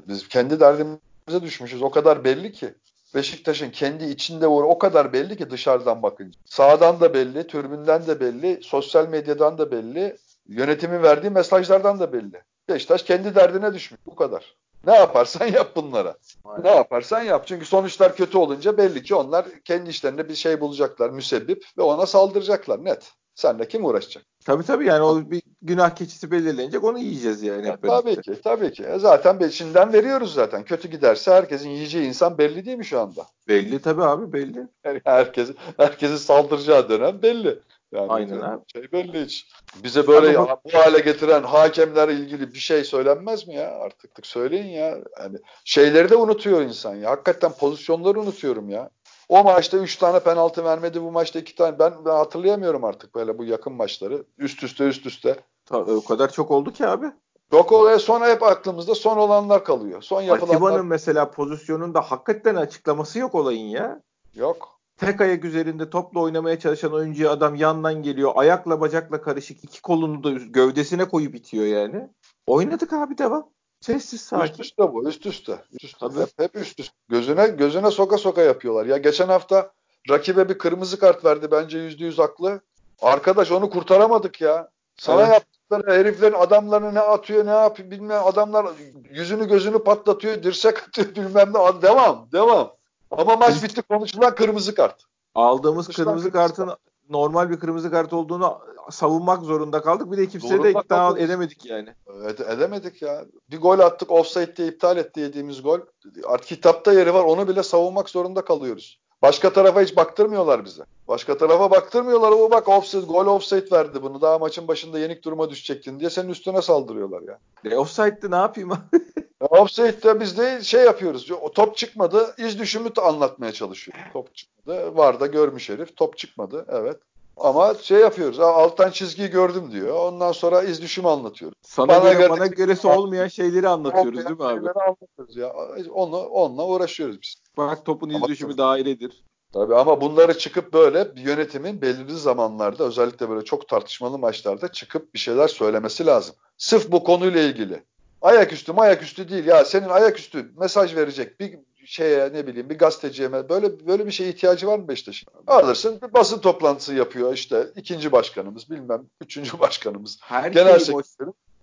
biz kendi derdimize düşmüşüz. O kadar belli ki. Beşiktaş'ın kendi içinde var o kadar belli ki dışarıdan bakınca. Sağdan da belli, türbünden de belli, sosyal medyadan da belli, yönetimin verdiği mesajlardan da belli. Beşiktaş kendi derdine düşmüş. Bu kadar. Ne yaparsan yap bunlara. Aynen. Ne yaparsan yap. Çünkü sonuçlar kötü olunca belli ki onlar kendi işlerinde bir şey bulacaklar müsebbip ve ona saldıracaklar net. Senle kim uğraşacak? Tabii tabii yani o bir günah keçisi belirlenecek onu yiyeceğiz yani. Hep tabii ki tabii ki. E zaten beşinden veriyoruz zaten. Kötü giderse herkesin yiyeceği insan belli değil mi şu anda? Belli tabii abi belli. Yani herkes, herkesin saldıracağı dönem belli. Yani Aynen abi. Şey belli hiç. Bize böyle Ama bu hale getiren hakemlerle ilgili bir şey söylenmez mi ya? Artık söyleyin ya. Yani şeyleri de unutuyor insan ya. Hakikaten pozisyonları unutuyorum ya. O maçta 3 tane penaltı vermedi. Bu maçta 2 tane. Ben, ben hatırlayamıyorum artık böyle bu yakın maçları. Üst üste üst üste. Tabii, o kadar çok oldu ki abi. Yok olaya sonra hep aklımızda son olanlar kalıyor. Son yapılanlar. Atiba'nın mesela pozisyonunda hakikaten açıklaması yok olayın ya. Yok. Tek ayak üzerinde topla oynamaya çalışan oyuncuya adam yandan geliyor. Ayakla bacakla karışık iki kolunu da gövdesine koyup bitiyor yani. Oynadık abi devam. Sessiz sakin. Üst üste bu. Üst üste. Üst üste. Hep, hep üst üste. Gözüne, gözüne soka soka yapıyorlar. Ya geçen hafta rakibe bir kırmızı kart verdi. Bence yüzde yüz haklı. Arkadaş onu kurtaramadık ya. Sana evet. yaptıkları heriflerin adamlarını ne atıyor ne yapıyor bilmem adamlar yüzünü gözünü patlatıyor dirsek atıyor bilmem ne devam devam. Ama maç bitti konuşulan kırmızı kart. Aldığımız kırmızı, kırmızı kartın kart. normal bir kırmızı kart olduğunu savunmak zorunda kaldık. Bir de kimseye de ikna kaldık. edemedik yani. Ede, edemedik ya. Bir gol attık offside diye iptal etti yediğimiz gol. Artık kitapta yeri var onu bile savunmak zorunda kalıyoruz. Başka tarafa hiç baktırmıyorlar bize. Başka tarafa baktırmıyorlar. O bak offside, gol offside verdi bunu. Daha maçın başında yenik duruma düşecektin diye senin üstüne saldırıyorlar ya. E offside'di ne yapayım Offside'de biz de şey yapıyoruz. O top çıkmadı. iz düşümü anlatmaya çalışıyor. Top çıkmadı. Var da görmüş herif. Top çıkmadı. Evet. Ama şey yapıyoruz. Alttan çizgiyi gördüm diyor. Ondan sonra iz düşümü anlatıyoruz. Sana bana göre, bana göresi olmayan şeyleri anlatıyoruz değil mi abi? Anlatıyoruz ya. Onu, onunla uğraşıyoruz biz. Bak topun iz düşümü dairedir. Tabii ama bunları çıkıp böyle yönetimin belirli zamanlarda özellikle böyle çok tartışmalı maçlarda çıkıp bir şeyler söylemesi lazım. Sırf bu konuyla ilgili. Ayaküstü ayaküstü değil ya senin ayaküstü mesaj verecek bir şeye ne bileyim bir gazeteciye böyle böyle bir şeye ihtiyacı var mı Beşiktaş'ın? Alırsın bir basın toplantısı yapıyor işte ikinci başkanımız bilmem üçüncü başkanımız. Her genel şeyi boş,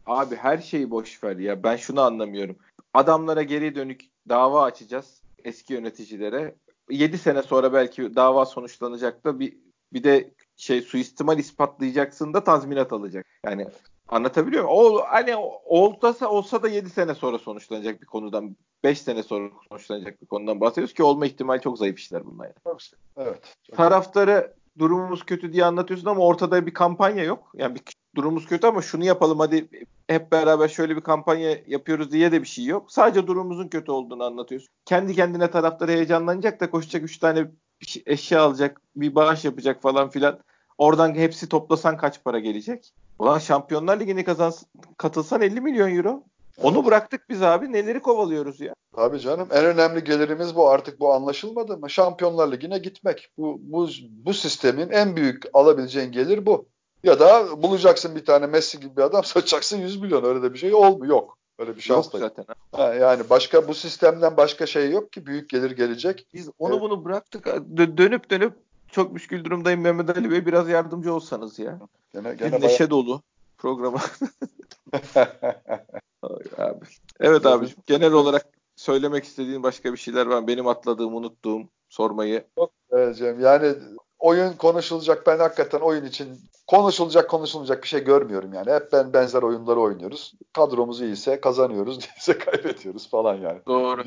abi her şeyi boş ver ya ben şunu anlamıyorum. Adamlara geri dönük dava açacağız eski yöneticilere. 7 sene sonra belki dava sonuçlanacak da bir bir de şey suistimal ispatlayacaksın da tazminat alacak. Yani Anlatabiliyor muyum? O hani olsa olsa da 7 sene sonra sonuçlanacak bir konudan 5 sene sonra sonuçlanacak bir konudan bahsediyoruz ki olma ihtimali çok zayıf işler bunlar. Yani. Evet. Taraftarı durumumuz kötü diye anlatıyorsun ama ortada bir kampanya yok. Yani bir durumumuz kötü ama şunu yapalım hadi hep beraber şöyle bir kampanya yapıyoruz diye de bir şey yok. Sadece durumumuzun kötü olduğunu anlatıyorsun. Kendi kendine taraftarı heyecanlanacak da koşacak 3 tane şey, eşya alacak, bir bağış yapacak falan filan. Oradan hepsi toplasan kaç para gelecek? Ulan Şampiyonlar Ligi'ni kazansın, katılsan 50 milyon euro. Onu bıraktık biz abi. Neleri kovalıyoruz ya? Tabii canım. En önemli gelirimiz bu. Artık bu anlaşılmadı mı? Şampiyonlar Ligi'ne gitmek. Bu, bu, bu sistemin en büyük alabileceğin gelir bu. Ya da bulacaksın bir tane Messi gibi bir adam satacaksın 100 milyon. Öyle de bir şey olmuyor. Yok. Öyle bir şans yok da zaten. Ha, yani başka bu sistemden başka şey yok ki büyük gelir gelecek. Biz onu evet. bunu bıraktık. Dönüp dönüp çok müşkül durumdayım Mehmet Ali Bey biraz yardımcı olsanız ya. Gene, gene bir neşe bayağı... dolu programa. abi. Evet abi genel olarak söylemek istediğin başka bir şeyler var? Benim atladığım, unuttuğum sormayı. Yok Cem. Yani oyun konuşulacak. Ben hakikaten oyun için konuşulacak konuşulmayacak bir şey görmüyorum yani. Hep ben benzer oyunları oynuyoruz. Kadromuz iyiyse kazanıyoruz, değilse kaybediyoruz falan yani. Doğru.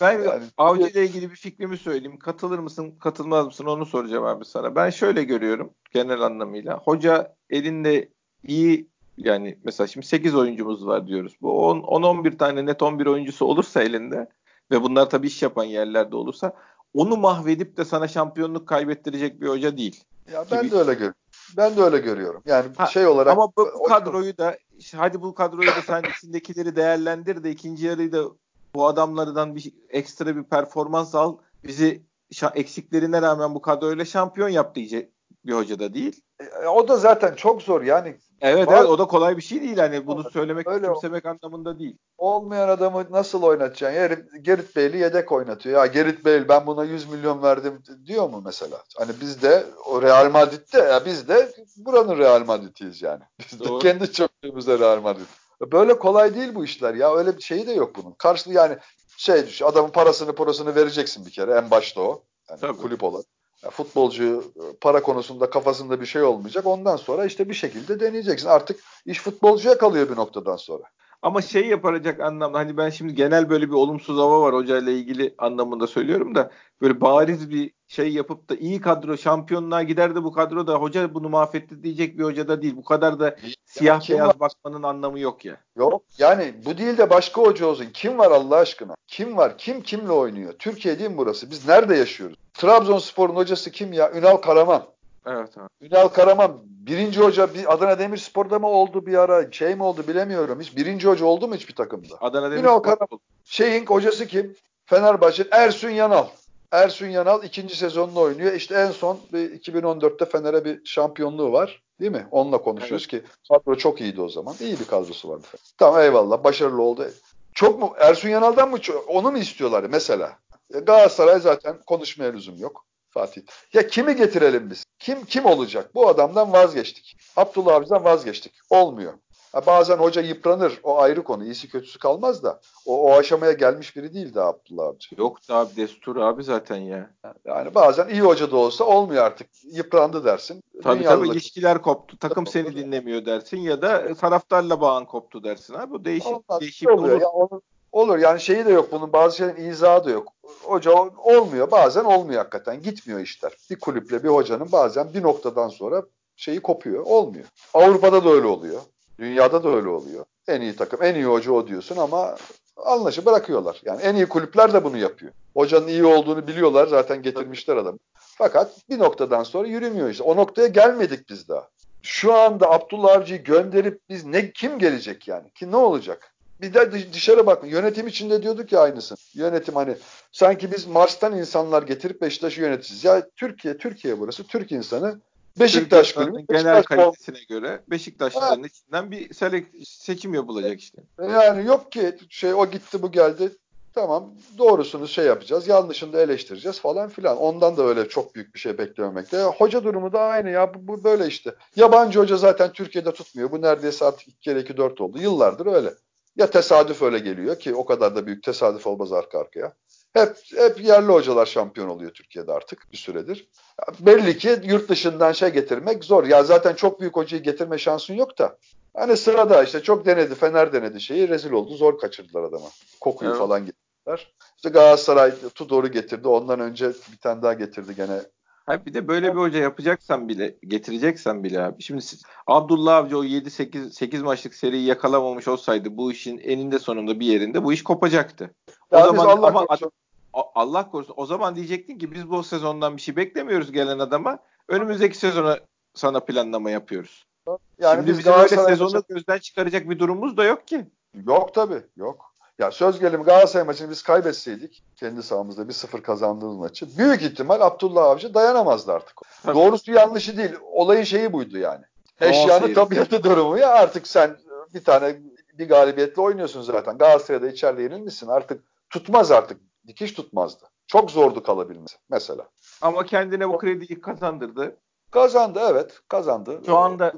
Ben yani, Avcı ile ilgili bir fikrimi söyleyeyim. Katılır mısın, katılmaz mısın onu soracağım abi sana. Ben şöyle görüyorum genel anlamıyla. Hoca elinde iyi yani mesela şimdi 8 oyuncumuz var diyoruz. Bu 10-11 tane net 11 oyuncusu olursa elinde ve bunlar tabii iş yapan yerlerde olursa onu mahvedip de sana şampiyonluk kaybettirecek bir hoca değil. Ya ben gibi. de öyle görüyorum. Ben de öyle görüyorum. Yani ha, şey olarak ama bu, bu kadroyu da hadi bu kadroyu da sen içindekileri değerlendir de ikinci yarıyı da bu adamlardan bir ekstra bir performans al. Bizi eksiklerine rağmen bu kadroyla şampiyon yap diyecek bir hoca da değil. E, o da zaten çok zor yani. Evet, evet o da kolay bir şey değil hani bunu söylemek Öyle kimsemek anlamında değil. Olmayan adamı nasıl oynatacaksın? Yani Gerrit Bale'i yedek oynatıyor. Ya Gerrit Bale ben buna 100 milyon verdim diyor mu mesela? Hani biz de o Real Madrid'de ya biz de buranın Real Madrid'iyiz yani. Biz Doğru. de kendi çöplüğümüzde Real Madrid. Böyle kolay değil bu işler ya. Öyle bir şeyi de yok bunun. Karşılığı yani şey düş adamın parasını parasını vereceksin bir kere en başta o. Yani Tabii. kulüp olarak. Ya futbolcu para konusunda kafasında bir şey olmayacak. Ondan sonra işte bir şekilde deneyeceksin. Artık iş futbolcuya kalıyor bir noktadan sonra. Ama şey yapacak anlamda hani ben şimdi genel böyle bir olumsuz hava var hocayla ilgili anlamında söylüyorum da böyle bariz bir şey yapıp da iyi kadro şampiyonluğa gider de bu kadro da hoca bunu mahvetti diyecek bir hoca da değil. Bu kadar da siyah beyaz var? bakmanın anlamı yok ya. Yok yani bu değil de başka hoca olsun. Kim var Allah aşkına? Kim var? Kim kimle oynuyor? Türkiye değil mi burası? Biz nerede yaşıyoruz? Trabzonspor'un hocası kim ya? Ünal Karaman. Evet abi. Ünal Karaman birinci hoca bir Adana Demirspor'da mı oldu bir ara şey mi oldu bilemiyorum. Hiç birinci hoca oldu mu hiçbir takımda? Adana Demirspor. Ünal Karaman. Şeyin hocası kim? Fenerbahçe Ersun Yanal. Ersun Yanal ikinci sezonunu oynuyor. İşte en son 2014'te Fener'e bir şampiyonluğu var. Değil mi? Onunla konuşuyoruz evet. ki kadro çok iyiydi o zaman. İyi bir kadrosu vardı. Tamam eyvallah başarılı oldu. Çok mu Ersun Yanal'dan mı onu mu istiyorlar mesela? Galatasaray zaten konuşmaya lüzum yok. Fatih. Ya kimi getirelim biz? Kim kim olacak? Bu adamdan vazgeçtik. Abdullah Avcı'dan vazgeçtik. Olmuyor. Ha, bazen hoca yıpranır. O ayrı konu. İyisi kötüsü kalmaz da. O, o aşamaya gelmiş biri değildi Abdullah Avcı. Yok da abi destur abi zaten ya. Yani bazen iyi hoca da olsa olmuyor artık. Yıprandı dersin. Tabii Dünyalık... tabii ilişkiler koptu. Takım seni dinlemiyor dersin ya da taraftarla bağın koptu dersin abi. Bu değişik Olmaz, değişik oluyor. olur. Ya, onun, olur yani şeyi de yok bunun bazı şeylerin izahı da yok. Hoca olmuyor bazen olmuyor hakikaten gitmiyor işler. Bir kulüple bir hocanın bazen bir noktadan sonra şeyi kopuyor olmuyor. Avrupa'da da öyle oluyor. Dünyada da öyle oluyor. En iyi takım, en iyi hoca o diyorsun ama anlaşı bırakıyorlar. Yani en iyi kulüpler de bunu yapıyor. Hocanın iyi olduğunu biliyorlar zaten getirmişler adamı. Fakat bir noktadan sonra yürümüyor işte. O noktaya gelmedik biz daha. Şu anda Abdullah Avcı'yı gönderip biz ne kim gelecek yani? Ki ne olacak? Bir de dışarı bak. Yönetim içinde diyorduk ya aynısın. Yönetim hani sanki biz Mars'tan insanlar getirip Beşiktaş'ı yöneteceğiz. Ya Türkiye, Türkiye burası. Türk insanı Beşiktaş kulübü. Genel kalitesine göre Beşiktaşların evet. içinden bir selek, seçim yapılacak işte. Yani yok ki şey o gitti bu geldi. Tamam doğrusunu şey yapacağız. Yanlışını da eleştireceğiz falan filan. Ondan da öyle çok büyük bir şey beklememekte. Hoca durumu da aynı ya. Bu, bu böyle işte. Yabancı hoca zaten Türkiye'de tutmuyor. Bu neredeyse artık 2 kere 2 4 oldu. Yıllardır öyle. Ya tesadüf öyle geliyor ki o kadar da büyük tesadüf olmaz arka arkaya. Hep, hep yerli hocalar şampiyon oluyor Türkiye'de artık bir süredir. Belli ki yurt dışından şey getirmek zor. Ya zaten çok büyük hocayı getirme şansın yok da. Hani sırada işte çok denedi. Fener denedi şeyi. Rezil oldu. Zor kaçırdılar adama. Kokuyu evet. falan getirdiler. İşte Galatasaray Tudor'u getirdi. Ondan önce bir tane daha getirdi gene. Hayır bir de böyle bir hoca yapacaksan bile, getireceksen bile abi. Şimdi siz, Abdullah Avcı o 7-8 8 maçlık seriyi yakalamamış olsaydı bu işin eninde sonunda bir yerinde bu iş kopacaktı. O ya zaman Allah ama korusun. Allah korusun. O zaman diyecektin ki biz bu sezondan bir şey beklemiyoruz gelen adama. Önümüzdeki sezona sana planlama yapıyoruz. Yani Şimdi biz bizim öyle sezonu gözden çıkaracak bir durumumuz da yok ki. Yok tabii yok. Ya söz gelimi Galatasaray maçını biz kaybetseydik kendi sahamızda bir sıfır kazandığımız maçı büyük ihtimal Abdullah Avcı dayanamazdı artık. Tabii. Doğrusu yanlışı değil. Olayın şeyi buydu yani. Eşyanın tabiatı durumu ya artık sen bir tane bir galibiyetle oynuyorsun zaten. Galatasaray'da içeride yenilmişsin. Artık tutmaz artık. Dikiş tutmazdı. Çok zordu kalabilmesi mesela. Ama kendine bu krediyi kazandırdı. Kazandı evet kazandı. Şu anda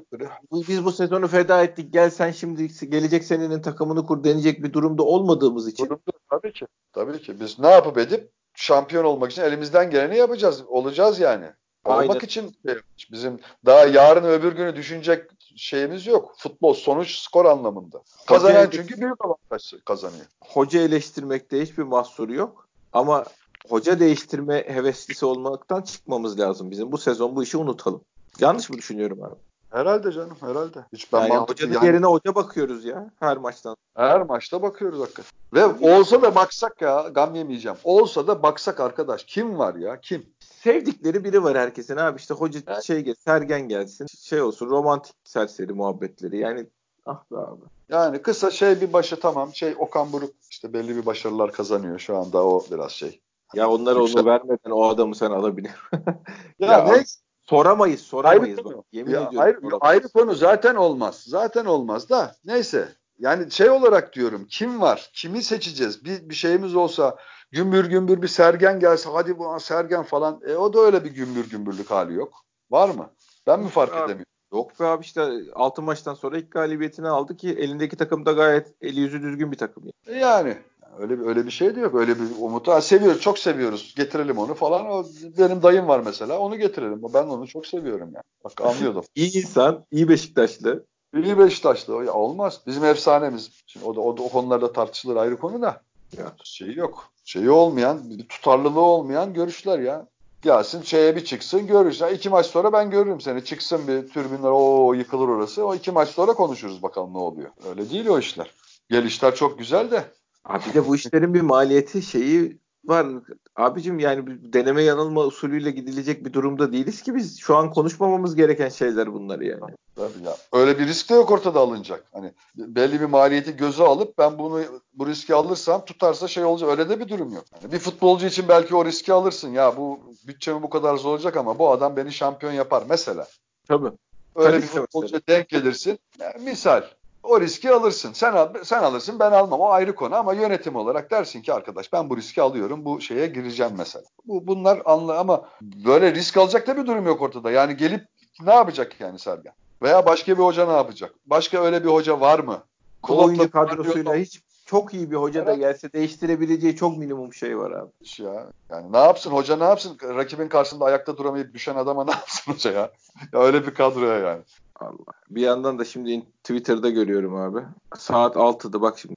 biz bu sezonu feda ettik gel sen şimdi gelecek senenin takımını kur denecek bir durumda olmadığımız için. Durumda, tabii ki. Tabii ki. Biz ne yapıp edip şampiyon olmak için elimizden geleni yapacağız. Olacağız yani. Aynen. Olmak için şey bizim daha yarın öbür günü düşünecek şeyimiz yok. Futbol sonuç skor anlamında. Kazanan çünkü büyük avantaj kazanıyor. Hoca eleştirmekte hiçbir mahsuru yok. Ama hoca değiştirme heveslisi olmaktan çıkmamız lazım bizim. Bu sezon bu işi unutalım. Yanlış mı düşünüyorum abi? Herhalde canım herhalde. Hiç ben yani hocanın yani... yerine hoca bakıyoruz ya her maçtan. Her maçta bakıyoruz hakikaten. Ve olsa da baksak ya gam yemeyeceğim. Olsa da baksak arkadaş kim var ya kim? Sevdikleri biri var herkesin abi işte hoca evet. şey gel, Sergen gelsin şey olsun romantik serseri muhabbetleri yani ah be abi. Yani kısa şey bir başı tamam şey Okan Buruk işte belli bir başarılar kazanıyor şu anda o biraz şey. Ya onlara onu vermeden o adamı sen alabilir. ya, ya ne? Soramayız, soramayız. Ayrı konu. Yemin ya, ediyorum. Ayrı, ayrı konu zaten olmaz. Zaten olmaz da neyse. Yani şey olarak diyorum kim var? Kimi seçeceğiz? Bir, bir şeyimiz olsa gümbür gümbür bir Sergen gelse hadi bu Sergen falan. E, o da öyle bir gümbür gümbürlük hali yok. Var mı? Ben mi fark abi, edemiyorum? Yok be abi işte 6 maçtan sonra ilk galibiyetini aldı ki elindeki takım da gayet eli yüzü düzgün bir takım. Yani, yani Öyle bir öyle bir şey de yok. Öyle bir umutu. Ha, seviyoruz, çok seviyoruz. Getirelim onu falan. O, benim dayım var mesela. Onu getirelim. Ben onu çok seviyorum yani. Bak anlıyordum. iyi insan, iyi Beşiktaşlı. İyi Beşiktaşlı. Ya olmaz. Bizim efsanemiz. Şimdi o da, o da o konularda tartışılır ayrı konu da. Ya. Şeyi yok. Şeyi olmayan, bir tutarlılığı olmayan görüşler ya. Gelsin şeye bir çıksın görürüz. İki maç sonra ben görürüm seni. Çıksın bir türbinler o yıkılır orası. O iki maç sonra konuşuruz bakalım ne oluyor. Öyle değil o işler. Gelişler çok güzel de. Abi de bu işlerin bir maliyeti şeyi var. Abicim yani deneme yanılma usulüyle gidilecek bir durumda değiliz ki biz. Şu an konuşmamamız gereken şeyler bunlar yani. Tabii ya. Öyle bir risk de yok ortada alınacak. Hani belli bir maliyeti göze alıp ben bunu bu riski alırsam tutarsa şey olacak. Öyle de bir durum yok. Yani bir futbolcu için belki o riski alırsın. Ya bu bütçemi bu kadar zor olacak ama bu adam beni şampiyon yapar mesela. Tabii. Öyle Tabii bir futbolcuya denk gelirsin. Yani misal o riski alırsın. Sen al, sen alırsın ben almam. O ayrı konu ama yönetim olarak dersin ki arkadaş ben bu riski alıyorum. Bu şeye gireceğim mesela. Bu bunlar anla ama böyle risk alacak da bir durum yok ortada. Yani gelip ne yapacak yani Sergen? Veya başka bir hoca ne yapacak? Başka öyle bir hoca var mı? Oyuncu kadrosuyla hiç çok iyi bir hoca da gelse değiştirebileceği çok minimum şey var abi. Ya yani ne yapsın hoca ne yapsın? Rakibin karşısında ayakta duramayıp düşen adama ne yapsın hoca ya? Ya öyle bir kadroya yani. Allah. Bir yandan da şimdi Twitter'da görüyorum abi. Saat 6'da bak şimdi.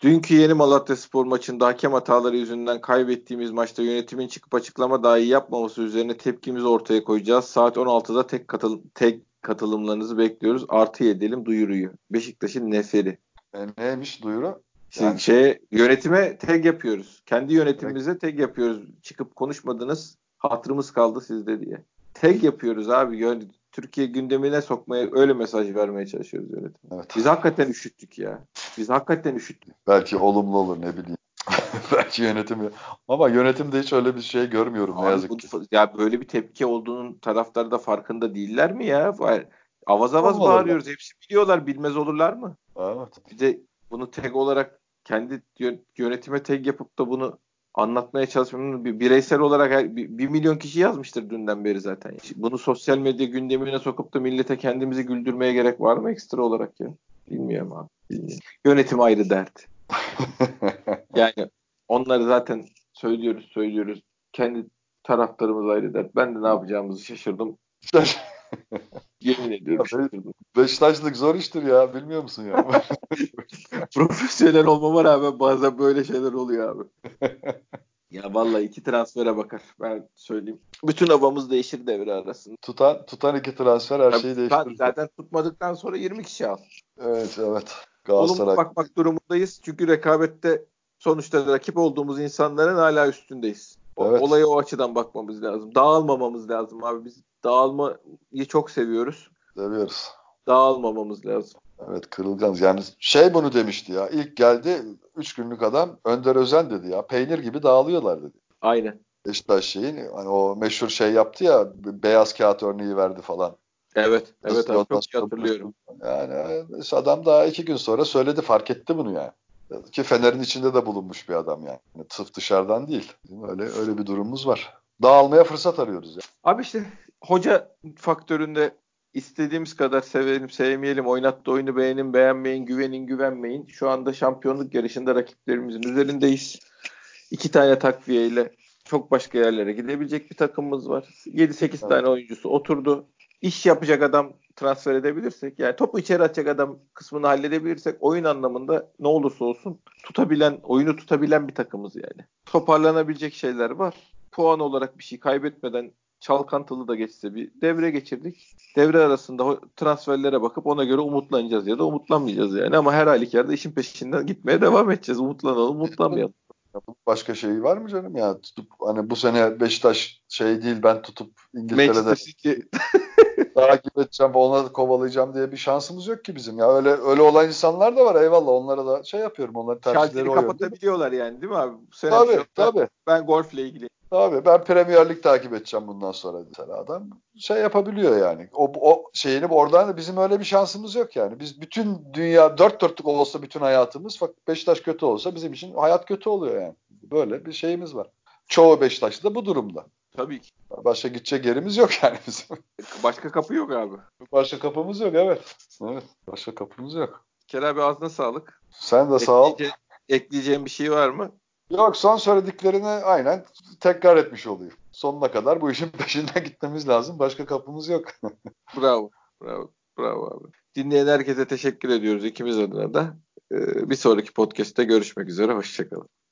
Dünkü yeni Malatya Spor maçında hakem hataları yüzünden kaybettiğimiz maçta yönetimin çıkıp açıklama dahi yapmaması üzerine tepkimizi ortaya koyacağız. Saat 16'da tek katıl tek katılımlarınızı bekliyoruz. Artı edelim duyuruyu. Beşiktaş'ın neferi. E, neymiş duyuru? Yani... Şey, yönetime tek yapıyoruz. Kendi yönetimimize tek yapıyoruz. Çıkıp konuşmadınız. Hatırımız kaldı sizde diye. Tek yapıyoruz abi. Türkiye gündemine sokmaya öyle mesaj vermeye çalışıyoruz yönetim. Evet. Biz hakikaten üşüttük ya. Biz hakikaten üşüttük. Belki olumlu olur ne bileyim. Belki yönetimi. Ama yönetimde hiç öyle bir şey görmüyorum Abi ne yazık bu, ki. Ya böyle bir tepki olduğunun taraftarı da farkında değiller mi ya? Avaz avaz Olmalı bağırıyoruz. Hepsi biliyorlar. Bilmez olurlar mı? Evet. Bir de bunu tek olarak kendi yönetime tek yapıp da bunu anlatmaya çalışmamın bir bireysel olarak bir, milyon kişi yazmıştır dünden beri zaten. Bunu sosyal medya gündemine sokup da millete kendimizi güldürmeye gerek var mı ekstra olarak ya? Bilmiyorum abi. Bilmiyorum. Yönetim ayrı dert. yani onları zaten söylüyoruz söylüyoruz. Kendi taraftarımız ayrı dert. Ben de ne yapacağımızı şaşırdım. Yemin ediyorum. Beşiktaşlık zor iştir ya. Bilmiyor musun ya? Profesyonel olmama rağmen bazen böyle şeyler oluyor abi. ya vallahi iki transfere bakar. Ben söyleyeyim. Bütün havamız değişir devre arasında. Tutan tutan iki transfer her şeyi değiştirir. Zaten tutmadıktan sonra 20 kişi al. Evet evet. Galatasaray. Olumlu bakmak durumundayız. Çünkü rekabette sonuçta rakip olduğumuz insanların hala üstündeyiz. Evet. Olaya o açıdan bakmamız lazım. Dağılmamamız lazım abi. Biz dağılmayı çok seviyoruz. Seviyoruz. Dağılmamamız lazım. Evet kırılganız. Yani şey bunu demişti ya. İlk geldi 3 günlük adam Önder Özen dedi ya. Peynir gibi dağılıyorlar dedi. Aynen. Beşiktaş şeyin hani o meşhur şey yaptı ya beyaz kağıt örneği verdi falan. Evet, evet abi, çok iyi hatırlıyorum. Yani adam daha iki gün sonra söyledi, fark etti bunu yani. Ki Fener'in içinde de bulunmuş bir adam yani. Sırf dışarıdan değil. Öyle öyle bir durumumuz var. Dağılmaya fırsat arıyoruz ya. Abi işte hoca faktöründe istediğimiz kadar sevelim, sevmeyelim, oynattığı oyunu beğenin, beğenmeyin, güvenin, güvenmeyin. Şu anda şampiyonluk yarışında rakiplerimizin üzerindeyiz. İki tane takviyeyle çok başka yerlere gidebilecek bir takımımız var. 7-8 evet. tane oyuncusu oturdu. İş yapacak adam transfer edebilirsek, yani topu içeri atacak adam kısmını halledebilirsek oyun anlamında ne olursa olsun tutabilen, oyunu tutabilen bir takımız yani. Toparlanabilecek şeyler var. Puan olarak bir şey kaybetmeden çalkantılı da geçse bir devre geçirdik. Devre arasında transferlere bakıp ona göre umutlanacağız ya da umutlanmayacağız yani. Ama her halükarda işin peşinden gitmeye devam edeceğiz. Umutlanalım, umutlanmayalım. Başka şey var mı canım ya tutup hani bu sene Beşiktaş şey değil ben tutup İngiltere'de takip edeceğim ona kovalayacağım diye bir şansımız yok ki bizim ya öyle öyle olan insanlar da var eyvallah onlara da şey yapıyorum onların tercihleri o kapatabiliyorlar yani değil mi abi? Bu sene tabii şey tabii. Ben golfle ilgili Tabii ben Premier Lig takip edeceğim bundan sonra mesela adam şey yapabiliyor yani. O, o şeyini oradan bizim öyle bir şansımız yok yani. Biz bütün dünya dört dörtlük olsa bütün hayatımız fakat Beşiktaş kötü olsa bizim için hayat kötü oluyor yani. Böyle bir şeyimiz var. Çoğu Beşiktaşlı da bu durumda. Tabii ki. Başka gidecek yerimiz yok yani bizim. Başka kapı yok abi. Başka kapımız yok evet. Evet. Başka kapımız yok. Kerem abi ağzına sağlık. Sen de sağ ol. ekleyeceğim bir şey var mı? Yok son söylediklerini aynen tekrar etmiş olayım. Sonuna kadar bu işin peşinden gitmemiz lazım. Başka kapımız yok. bravo. Bravo. Bravo abi. Dinleyen herkese teşekkür ediyoruz ikimiz adına da. Ee, bir sonraki podcast'te görüşmek üzere. Hoşçakalın.